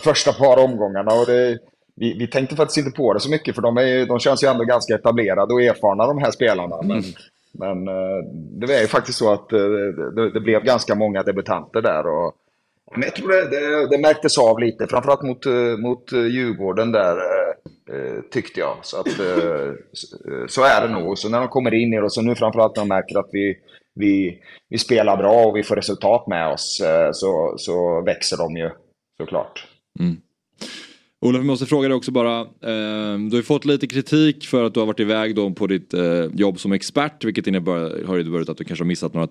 första par omgångarna. Och det, vi, vi tänkte faktiskt inte på det så mycket, för de, är, de känns ju ändå ganska etablerade och erfarna, de här spelarna. Men, men eh, det är ju faktiskt så att eh, det, det blev ganska många debutanter där. Och, men jag tror det, det, det märktes av lite, framförallt mot, eh, mot Djurgården där, tyckte jag. Så, att, så, är det nog. Så när de kommer in i det, och så nu framförallt när de märker att vi, vi, vi spelar bra och vi får resultat med oss, så, så växer de ju såklart. Mm. Olof, vi måste fråga dig också bara. Eh, du har ju fått lite kritik för att du har varit iväg då på ditt eh, jobb som expert. Vilket innebär, har inneburit att du kanske har missat några,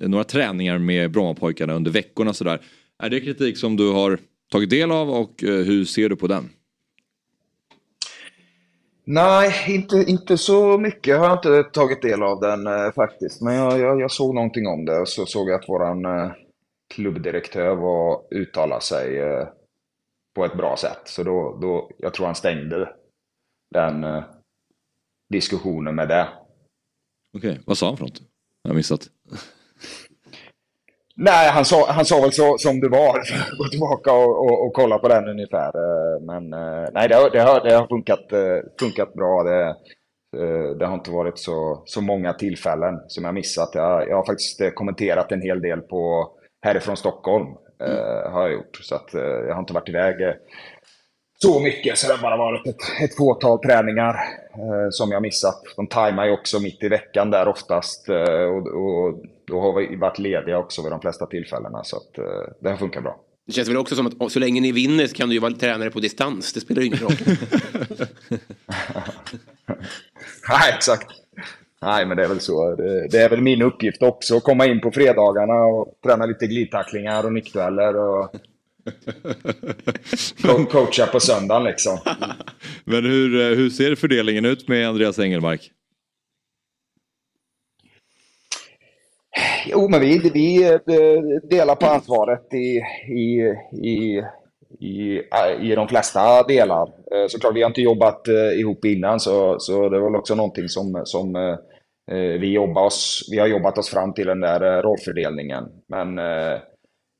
några träningar med Brommapojkarna under veckorna. Sådär. Är det kritik som du har tagit del av och eh, hur ser du på den? Nej, inte, inte så mycket har jag inte tagit del av den eh, faktiskt. Men jag, jag, jag såg någonting om det och så såg jag att våran eh, klubbdirektör var uttalade sig eh, på ett bra sätt. Så då, då, jag tror han stängde den eh, diskussionen med det. Okej, vad sa han för något? Jag har missat. Nej, han sa, han sa väl så som det var. Gå tillbaka och, och, och kolla på den ungefär. Eh, Men eh, nej, det har, det har, det har funkat, eh, funkat bra. Det, det har inte varit så, så många tillfällen som jag missat. Jag, jag har faktiskt kommenterat en hel del på härifrån Stockholm. Eh, Har jag gjort. Så att eh, jag har inte varit iväg eh, så mycket. Så det har bara varit ett, ett fåtal träningar eh, som jag missat. De tajmar ju också mitt i veckan där oftast. Eh, och, och då har vi varit lediga också vid de flesta tillfällena. Så att, eh, det har funkat bra. Det känns väl också som att så länge ni vinner så kan du ju vara tränare på distans. Det spelar ju ingen roll. Nej, exakt. Nej, men det är väl så. Det, är väl min uppgift också att komma in på fredagarna och träna lite glidtacklingar och nickdueller och co- coacha på söndagen liksom. Men hur, eh, hur ser fördelningen ut med Andreas Engelmark? Jo, men vi, vi eh, delar på ansvaret i, i, i, i, i de flesta delar. Eh, Såklart, vi har inte jobbat eh, ihop innan, så, så det var väl också någonting som, som eh, eh, Eh, vi, jobbar oss, vi har jobbat oss fram till den där eh, rollfördelningen. Men eh,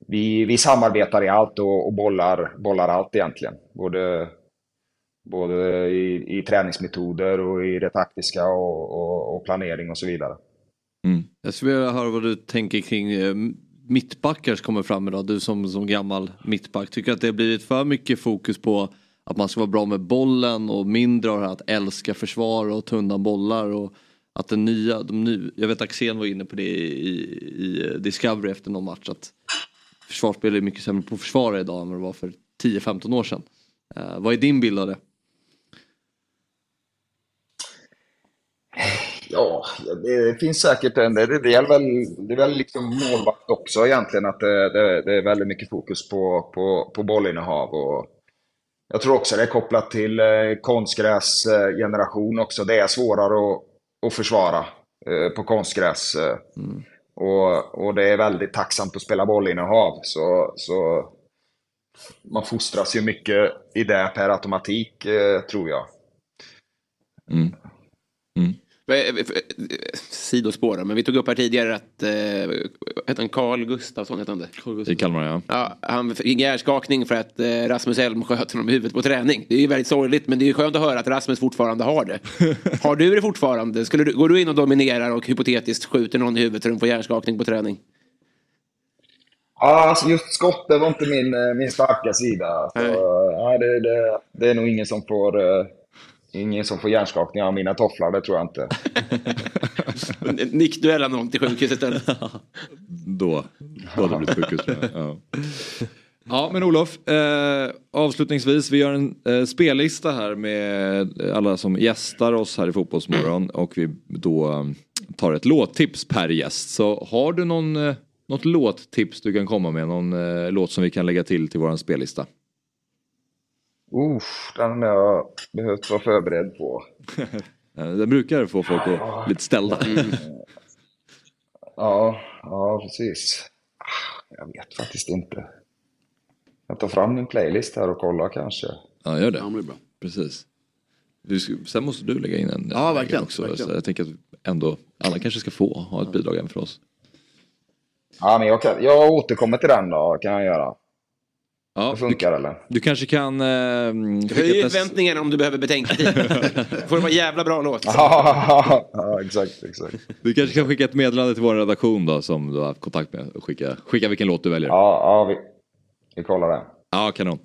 vi, vi samarbetar i allt och, och bollar, bollar allt egentligen. Både, både i, i träningsmetoder och i det taktiska och, och, och planering och så vidare. Mm. Jag skulle vilja höra vad du tänker kring mittbackar som kommer fram idag. Du som, som gammal mittback. Tycker att det har blivit för mycket fokus på att man ska vara bra med bollen och mindre av det här att älska försvar och tunna bollar. Och att den nya, de ny, jag vet Axén var inne på det i, i Discovery efter någon match. Att försvarsspel är mycket sämre på försvara idag än vad det var för 10-15 år sedan. Uh, vad är din bild av det? Ja, det finns säkert en... Det, det, är väl, det är väl liksom målvakt också egentligen, att det, det, det är väldigt mycket fokus på, på, på bollinnehav. Och jag tror också det är kopplat till eh, konstgräsgeneration också. Det är svårare att, att försvara eh, på konstgräs. eh. Och, och det är väldigt tacksamt att spela bollinnehav. Så, så man fostras ju mycket i det per automatik, eh, tror jag. Sidospår, då, men vi tog upp här tidigare att, eh, hette han Carl Gustafsson? Hette han det? I Kalmar ja. Ja, han fick hjärnskakning för att eh, Rasmus Elm sköt honom i huvudet på träning. Det är ju väldigt sorgligt, men det är ju skönt att höra att Rasmus fortfarande har det. har du det fortfarande? Skulle du, går du in och dominerar och hypotetiskt skjuter någon i huvudet så de får hjärnskakning på träning? Ja, alltså just skott, det var inte min, eh, min starka sida. Så, ja, det, det, det är nog ingen som får, eh, ingen som får hjärnskakning av mina tofflar, det tror jag inte. Nickduella någon till sjukhus istället. Då, då hade det blivit sjukhus. Ja. Ja men Olof, eh, avslutningsvis vi gör en eh, spellista här med alla som gästar oss här i Fotbollsmorgon och vi då eh, tar ett låttips per gäst. Så har du någon, eh, något låttips du kan komma med, någon eh, låt som vi kan lägga till till våran spellista? Uff, den har jag behövt vara förberedd på. Den brukar få folk att bli lite ställda. Ja, ja precis. Ah, Jag vet faktiskt inte. Jag tar fram min playlist här och kollar kanske. Ja, gör det. Ja, det bra. Precis. Du, sen måste du lägga in en Ja, en verkligen, också. verkligen. Så jag tänker att ändå alla kanske ska få ha ett bidrag även för oss. Ja, men jag, kan, jag återkommer till den då, kan jag göra. Ja, det funkar eller? Du kanske kan... Eh, Höj förväntningarna om du behöver betänketid. får det vara jävla bra låt. ja, exakt, exakt. Du kanske kan skicka ett meddelande till vår redaktion då som du har haft kontakt med och skicka, skicka vilken låt du väljer. Ja, ja vi, vi kollar det. Ja, kanon.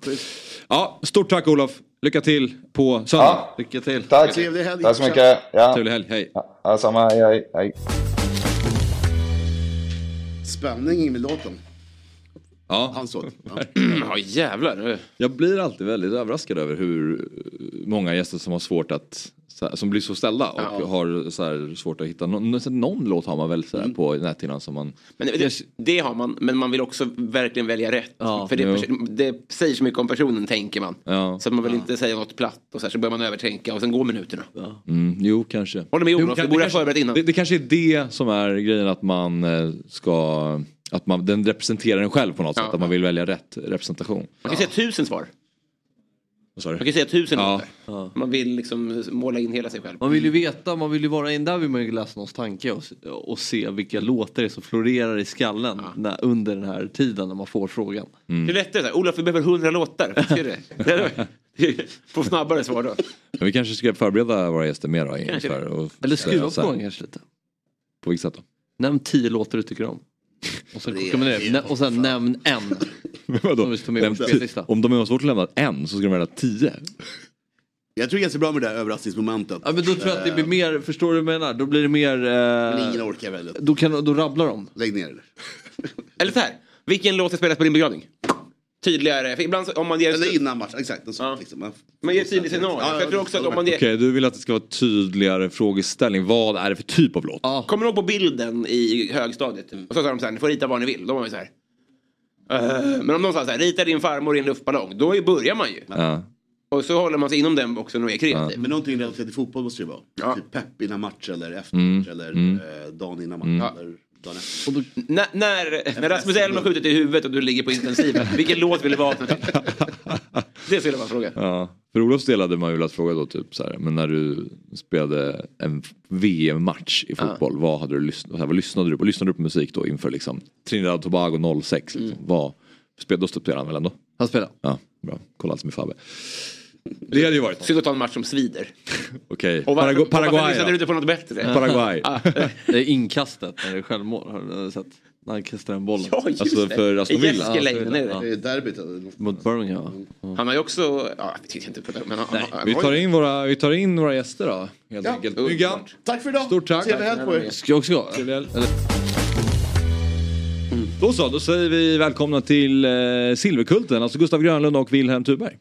Ja, stort tack Olof. Lycka till på söndag. Ja. Lycka till. Tack. Trevlig helg. Tack så mycket. Ja. Trevlig helg, hej. Ja, samma, hej, hej. Spänning med låten. Ja. Hans låt. Ja. Ja jävlar. Jag blir alltid väldigt överraskad över hur många gäster som har svårt att här, som blir så ställda och Ja. har så här, svårt att hitta någon, någon låt har man väl så här, på näthinnan som man Men det, det har man, men man vill också verkligen välja rätt. För det, jo. det säger så mycket om personen tänker man. Ja. Så man vill inte säga något platt och så, här, så börjar man övertänka och sen går minuterna. Mm, jo, kanske. Håller med Jo, Olof, kan- det borde kanske- förberett innan. Det, det kanske är det som är grejen att man eh, ska... Att man, den representerar en själv på något Ja. sätt. Att man vill välja rätt representation. Man kan säga tusen svar. Vad sa du? Man kan säga tusen Ja. låtar. Man vill liksom måla in hela sig själv. Man vill ju veta, man vill ju vara in där vill man ju läsa någons tanke och, och se vilka låtar det är som florerar i skallen när, under den här tiden när man får frågan. Det är lättare så här, Olof vi behöver hundra låtar. Ser du det? Få snabbare svar då. Men vi kanske ska förbereda våra gäster mer då. inför och Eller skruva på här. den kanske lite. På vilket sätt då? Nämn tio låtar du tycker om. Och sen, kokar man ner. Och sen nämn en. Vadå? Som vi ska ta med. Om de har svårt att lämna en så ska de välja tio. Jag tror det är ganska bra med det där överraskningsmomentet. Ja men då tror jag att det blir mer, förstår du vad jag menar? Då blir det mer... Men Eh, ingen orkar väl. då, kan, då rabblar de. Lägg ner det. Eller så här, vilken låt ska spelas på din begravning? Tydligare, för ibland så- om man ger... Eller innan match, exakt. Så, Ja. liksom. Man ger ett tydligt scenario. För jag tror också att om man ger... Okej, du vill att det ska vara tydligare frågeställning. Vad är det för typ av låt? Kommer du ihåg på bilden i högstadiet? Och så sa de så här, ni får rita vad ni vill. Då var man ju så här. "Eh", men om de sa så här, rita din farmor i en luftballong. Då börjar man ju. Ja. Och så håller man sig inom den också och är kreativ. Men någonting relaterat till fotboll måste det vara. Ja. Typ pepp innan match eller efter Mm. match eller Mm. eh, dagen innan match. Mm. Eller dagen efter. N- när, när Rasmus Elm har skjutit i huvudet och du ligger på intensiven, vilken låt vill du vakna till? Det skulle vara frågan. Ja, för Olofs del hade man ju velat fråga då typ så här, men när du spelade en VM-match i fotboll, vad hade du lyssnat, vad lyssnade du på? Lyssnade du på musik då inför liksom Trinidad och Tobago 06? Liksom? Vad, spel, då spelade han väl ändå? Han spelar. Ja, bra. Kolla allt med Fabbe. Det hade ju varit Synd att ta en match som svider. Okej, varför, Paragu- Paraguay du då? inte på något bättre? Paraguay. Ja. Det är inkastet när det är självmål. Har du sett? När han kastar den bollen. Ja, just Alltså det. för Aston Villa. Jessica Leijnen är det. Det är derbyt. eller? Mot Birmingham ja. Han har ju också, ja, jag vet inte, men han, han, han Vi tar, in våra, vi tar in våra gäster då. Helt Ja. enkelt. Myggan, Tack för idag. stort tack. Trevlig helg på er. Ska jag också gå? Trevlig helg. Eller- Då så, då säger vi välkomna till eh, Silverkulten, alltså Gustav Grönlund och Wilhelm Tuberg.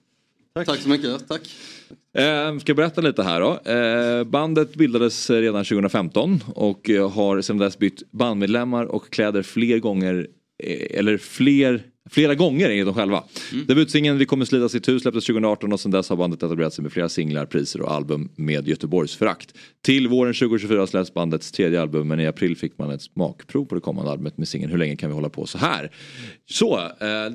Tack. så mycket, tack. Eh, ska jag berätta lite här då. Eh, bandet bildades redan 2015 och eh, har sedan dess bytt bandmedlemmar och kläder fler gånger, eh, eller fler Flera gånger enligt dem själva. Debutsingeln Vi kommer slita sitt hus släpptes 2018 och sedan dess har bandet etablerat sig med flera singlar, priser och album med Göteborgsförakt. Till våren 2024 släpps bandets tredje album men i april fick man ett smakprov på det kommande albumet med singeln Hur länge kan vi hålla på så här? Så, eh,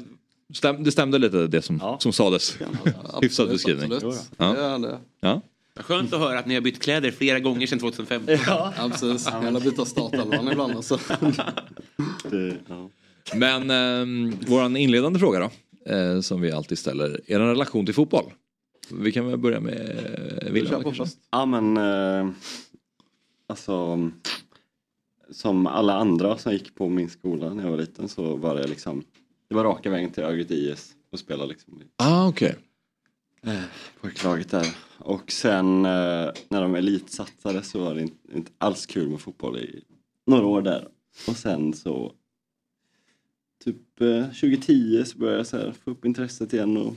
stäm, det stämde lite det som, som sades. Hyfsad beskrivning. Absolut. Ja. Det. Ja. Skönt att höra att ni har bytt kläder flera gånger sedan 2015. Ja, precis. Gärna byta startelvan ibland. Alltså. Men eh, våran inledande fråga då, eh, som vi alltid ställer, en relation till fotboll? Vi kan väl börja med eh, Wilhelm. Ja men eh, alltså som alla andra som gick på min skola när jag var liten så var det liksom det var raka vägen till Örgryte IS och spela liksom Ah, okej. eh, pojklaget där. Och sen eh, när de elitsatsade så var det inte, inte alls kul med fotboll i några år där. Och sen så typ eh, 2010 så började jag så här, få upp intresset igen och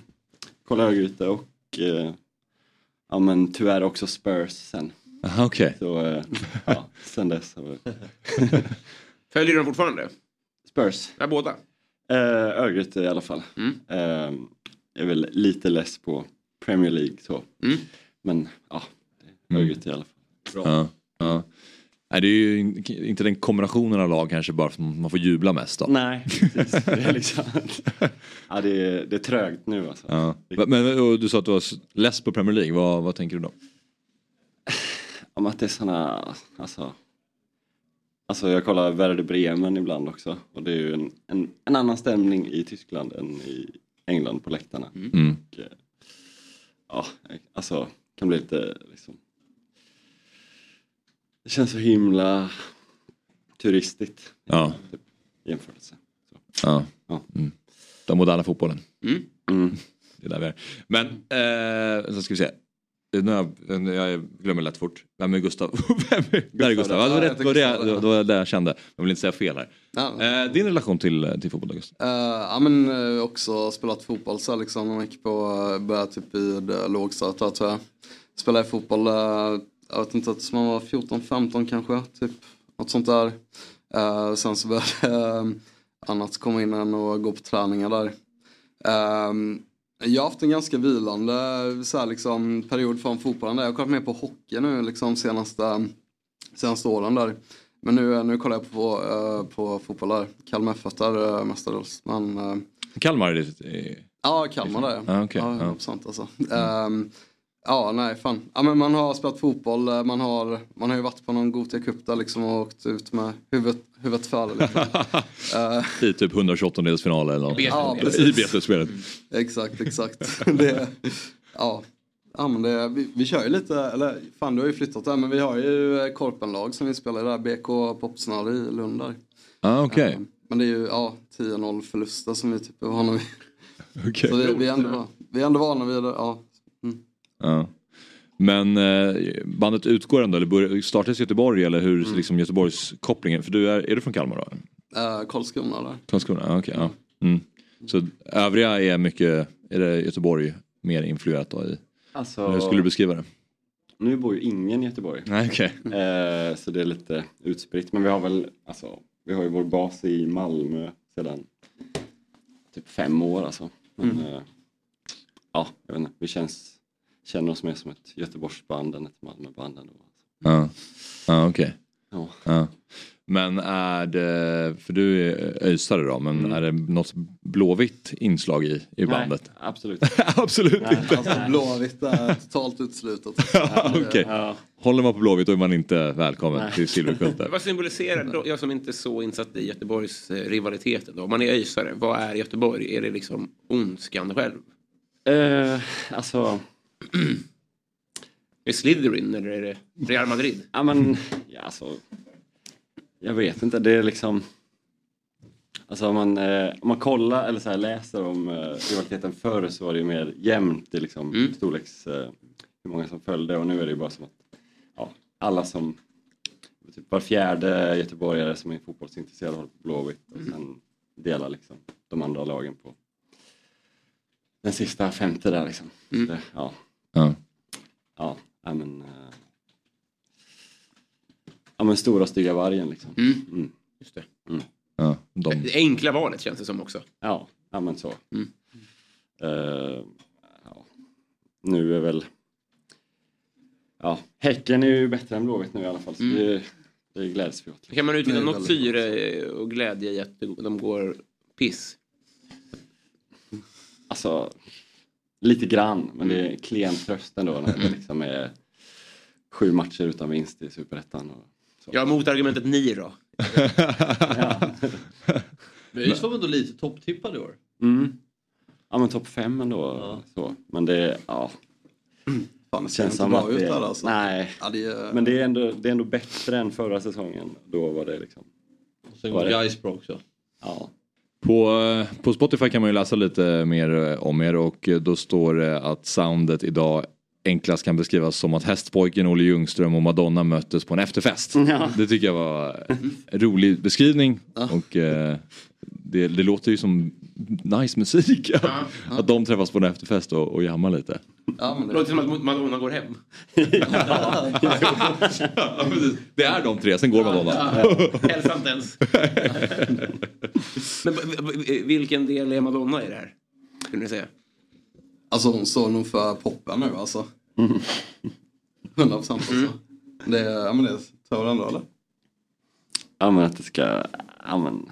kolla Örgryte och eh, ja men tyvärr också Spurs sen. Aha, okej. Så eh, ja, sen dess. Följer du dem fortfarande? Spurs? Ja, båda. Eh, Örgryte i alla fall. Eh, är väl lite less på Premier League så. Men ja, Örgryte i alla fall. Ja, ja. Nej, det är ju in- inte den kombinationen av lag kanske bara som man får jubla mest av. Nej, precis. Det är, liksom, ja, det är, det är trögt nu alltså. Ja. Men och du sa att du var less på Premier League, vad, vad tänker du då? Om att det är såna, alltså. Alltså jag kollar Werder Bremen ibland också och det är ju en, en, en annan stämning i Tyskland än i England på läktarna. Mm. Och, eh, ja, alltså kan bli lite liksom. Det känns så himla turistigt. Ja. Typ, i jämförelse. Ja. Mm. Den moderna fotbollen. Mm. Det är där vi är. Men, eh, så ska vi se. Nu har jag, jag glömmer lätt fort. Vem är Gustav? Vem är, där är Gustav. Ja, det var, Ja, rätt, var det, det var det jag kände. Jag vill inte säga fel här. Eh, din relation till, till fotboll, Gustav? Eh, ja men uh, också spelat fotboll så liksom. Jag gick på, uh, började typ i uh, lågstadiet tror jag. Spelade fotboll, uh, jag vet inte, tills man var 14-15 kanske. Typ något sånt där. Eh, sen så började uh, annat komma in än och gå på träningar där. Ehm, jag har haft en ganska vilande så här, liksom, period från fotbollen. Där. Jag har kollat mer på hockey nu liksom, senaste, senaste åren där. Men nu, nu kollar jag på, uh, på fotboll där. Kalmar FF där uh, mestadels. Men, uh, Kalmar är eh, ja, Kalmar där Ah, okej, ja. 100% alltså. Ehm, ja, nej fan. Ja, men man har spelat fotboll, eh, man har, man har ju varit på någon Gothia Cup där liksom och åkt ut med huvudet, huvudet före. Liksom. Eh, I typ 128-delsfinal eller något. Ja, I. B-slutspelet. Exakt, exakt. det, ja. ja, men det, vi, vi kör ju lite, eller fan du har ju flyttat där, men vi har ju eh, korpenlag som vi spelar där, BK Popsnare i Lund där. Ah, okej. Men det är ju ja, 10-0 förluster som vi typ är vana vid. Okej. Så vi, vi, är ändå, vi är ändå vana vid det, ja. Ja. Men eh, bandet utgår ändå, eller startas i Göteborg eller hur Mm. liksom Göteborgs kopplingen? För du är, är du från Kalmar då? Uh, Karlskrona där. Karlskrona? Okej. ja. Mm. Så övriga är mycket, är det Göteborg mer influerat då i? Alltså- Hur skulle du beskriva det? Nu bor ju ingen i Göteborg. Nej, okej. Eh, så det är lite utspritt. Men vi har väl, alltså, vi har ju vår bas i Malmö sedan typ fem år alltså. Men, Mm. eh, ja, jag vet inte. Vi känns, känner oss mer som ett Göteborgsband än ett Malmöband ändå. Ja, ja okej. Ja. Ja. Men är det, för du är öisare då, men är det något blåvitt inslag i, i bandet? Nej, absolut. absolut Nej, inte. Alltså Blåvitt är totalt uteslutet. Okej. Håller man på Blåvitt då är man inte välkommen Nej. till Silverkulten. Vad symboliserar, då, jag som inte är så insatt i Göteborgs eh, rivaliteten då, om man är öisare, vad är Göteborg? Är det liksom ondskan själv? Eh, alltså... Är det Slytherin eller är det Real Madrid? Ja men, ja alltså. Jag vet inte, det är liksom. Alltså om man, eh, om man kollar eller så här läser om eh, rivaliteten förr så var det ju mer jämnt i liksom storleks, eh, hur många som följde och nu är det ju bara som att ja, alla som, typ var fjärde göteborgare som är fotbollsintresserad håller på Blåvitt och sen delar liksom de andra lagen på den sista femte där liksom. Så det, ja. Ja. Ja, men eh, Ja men stora stygga vargen liksom. Mm. Just det. Mm. Ja, de... Det enkla valet känns det som också. Ja, ja men så. Mm. Eh, ja. Nu är väl... Ja, Häcken är ju bättre än Blåvitt nu i alla fall. Så Mm. det, det gläds vi åt. Kan man utvinna något syre och glädje i att de går piss? Alltså, lite grann. Men det är klen tröst ändå när det liksom är sju matcher utan vinst i Superettan. Och. Ja, motargumentet ni då? Men ÖIS var ändå lite topptippade i år? Mm. Ja men topp fem ändå. Så. Men det, ja. Fan, det inte bra ut där, alltså. Nej. Ja, det är- Men det är, ändå, det är ändå bättre än förra säsongen. Då var det liksom. Sen var går det- Gais bra också. Ja. På, eh, på Spotify kan man ju läsa lite mer eh, om er och eh, då står det att soundet idag enklast kan beskrivas som att hästpojken Olle Ljungström och Madonna möttes på en efterfest. Ja. Det tycker jag var en rolig beskrivning och eh, det, det låter ju som nice musik. Att de träffas på en efterfest och, och jammar lite. Ja, men Det låter som att Madonna går hem. Ja, det är de tre, sen går Madonna. Hälsa inte ens. Men vilken del är Madonna i det här? Skulle ni säga? Alltså hon står nog för poppen nu alltså. 100 procent alltså. Det, är- ja men det tror jag ändå eller? Ja men att det ska, ja men.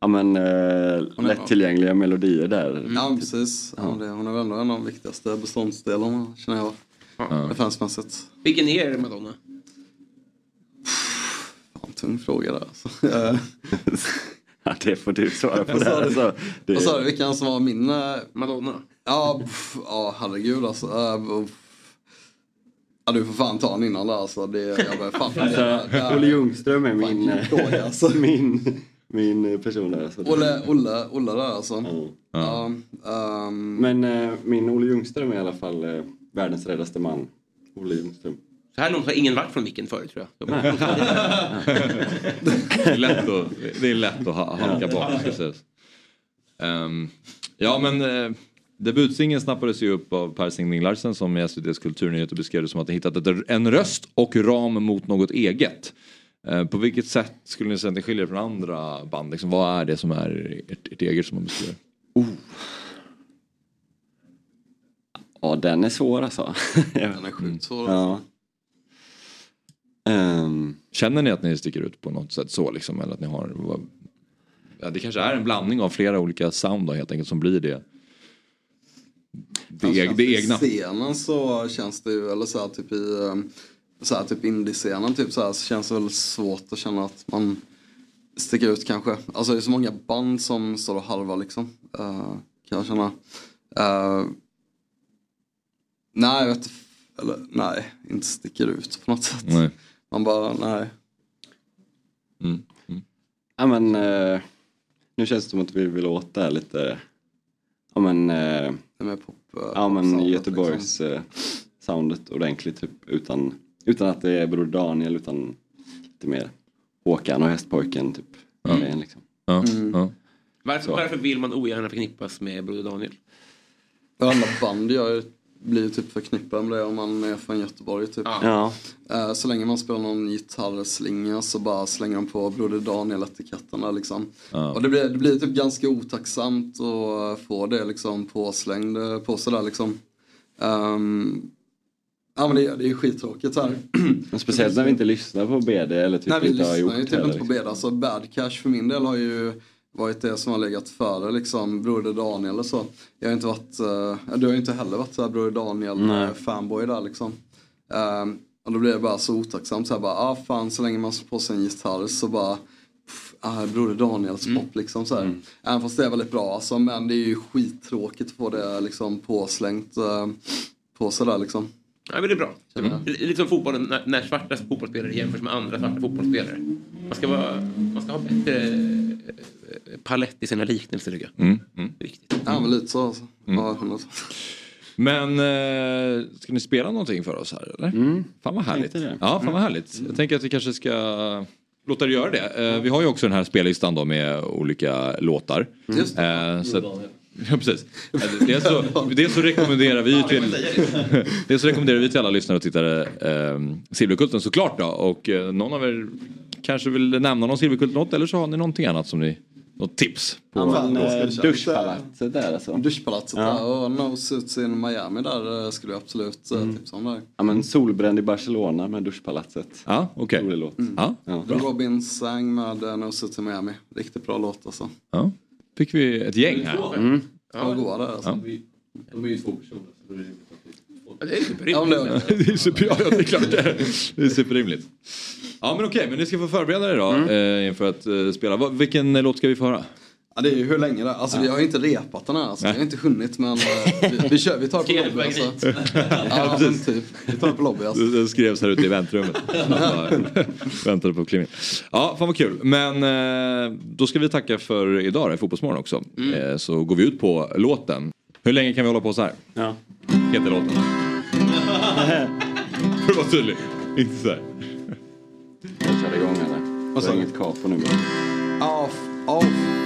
Ja men eh, lättillgängliga melodier där. Ja men precis. Ja. det, hon är väl ändå en av de viktigaste beståndsdelarna känner jag. Ja. Referensmässigt. Vilken är Madonna? Fan, tung fråga där alltså. Eh, Ja, det får du svara på. Vad sa där. du? Alltså, det, Vad sa du, vilken som var min... eh, Madonna? Ja, pff, ja herregud alltså. Uh, ja du får fan ta den innan där alltså. Det, jag börjar fan. Alltså, Olle Ljungström är min, Fan, fråga, alltså. min, min person där. Alltså. Olle, Olle, Olle där alltså. Ja. ehm, Men eh, min Olle Ljungström är i alla fall eh, världens räddaste man. Olle Ljungström. Så här långt har ingen varit från micken förut tror jag. Nej. Det är lätt att, det är lätt att ha- halka bak. Precis. Ehm, ja men uh, debutsingeln snappades ju upp av Per Singling Larsen som i SVTs Kulturnyheter beskrev det som att han hittat ett, en röst och ram mot något eget. Eh, på vilket sätt skulle ni säga att det skiljer från andra band? Liksom, vad är det som är ert, ert eget som man beskriver? Ja den är svår alltså. Den är sjukt svår Ja. Ehm, Känner ni att ni sticker ut på något sätt så liksom? Eller att ni har... vad- Ja, det kanske är en blandning av flera olika sound då, helt enkelt som blir det. Det, Alltså, det egna. Scenen så känns det ju, eller så här typ i um, så här, typ indie-scenen typ så, här, så känns det väl svårt att känna att man sticker ut kanske. Alltså det är så många band som står och halvar liksom. eh, kan jag känna. Eh, nej, jag vet eller nej, inte sticker ut på något sätt. Nej. Man bara, nej. Mm. Ja men eh, nu känns det som att vi vill åt det här lite. Ja men. Eh, med pop, ja men soundet, Göteborgs eh, soundet ordentligt typ utan, utan att det är Bror Daniel utan lite mer Håkan och Hästpojken typ. grejen, Liksom. Ja, Mm. ja. Varför, varför vill man ogärna förknippas med Broder Daniel? Alla band gör ju- blir typ förknippade med det om man är från Göteborg typ. Ja. Eh, Så länge man spelar någon gitarrslinga så bara slänger de på Broder Daniel-etiketten där liksom. Ja. Och det blir, det blir typ ganska otacksamt att få det liksom påslängd eh, på sig där liksom. Ehm, ja men det, det är ju skittråkigt så här. Men speciellt när vi inte lyssnar på BD eller typ Nej vi inte har gjort ju typ inte på. Beda. Alltså Bad Cash för min del har ju varit det som har legat före liksom Broder Daniel och så. Jag har inte varit, uh, du har ju inte heller varit så här Broder Daniel Nej. eh, fanboy där liksom. Ehm, och då blir det bara så otacksamt så här bara, ah fan så länge man slår på sig en gitarr så bara pff, Ah, Broder Daniels Mm. pop liksom så här. Även fast det är väldigt bra alltså, men det är ju skittråkigt att få det liksom påslängt uh, på sig där liksom. Ja, men det är bra. Mm. Det är Lite som fotbollen, när, när svarta fotbollsspelare jämförs med andra svarta fotbollsspelare. Man ska, vara, man ska ha bättre eh, palett i sina liknelser tycker jag. Mm. Mm. Ja men lite så alltså. Mm. Ja, 100%. Men eh, ska ni spela någonting för oss här eller? Fan vad härligt. Ja, fan vad Mm. härligt. Jag tänker att vi kanske ska låta er göra det. Eh, vi har ju också den här spellistan då med olika låtar. Just Eh, så att, ja, precis. Dels så, dels så rekommenderar vi till, dels så rekommenderar vi till alla lyssnare och tittare eh, Silverkulten såklart då. Och eh, någon av er kanske vill nämna någon Silverkult-låt eller så har ni någonting annat som ni, något tips? På, Ja, men, eh, duschpalatset där alltså. Duschpalatset Ja. där och No Suits in Miami där eh, skulle jag absolut eh, tipsa om där. Ja men Solbränd i Barcelona med duschpalatset. Ja, okej. Rolig låt. Ja, Robin sang med eh, No Suits in Miami. Riktigt bra låt alltså. Ja. Fick vi ett gäng här. Mm. Ja, goa där alltså. Ja. De är ju två personer. Det är Ja, superrimligt. Ja, men det- är super, ja, det är klart det är. Det är superrimligt. Ja men okej, men ni ska få förbereda er då Mm. eh, inför att eh, spela. Vilken låt ska vi få höra? Ja, det är ju hur länge det alltså, ja. Vi har ju inte repat den här. Alltså, vi har inte hunnit men eh, vi, vi, kör, vi tar det på lobby. Alltså. ja, men, typ. Vi tar alltså. det på lobby. Alltså. Den skrevs här ute i väntrummet. väntade på klimat. Ja, fan vad kul. Men eh, då ska vi tacka för idag i Fotbollsmorgon också. Mm. Så går vi ut på låten. Hur länge kan vi hålla på så här? Ja. Heter låten. För att vara tydlig. Inte så här. Jag kör igång eller? Vad sa du? inget kapo nu. Off, off.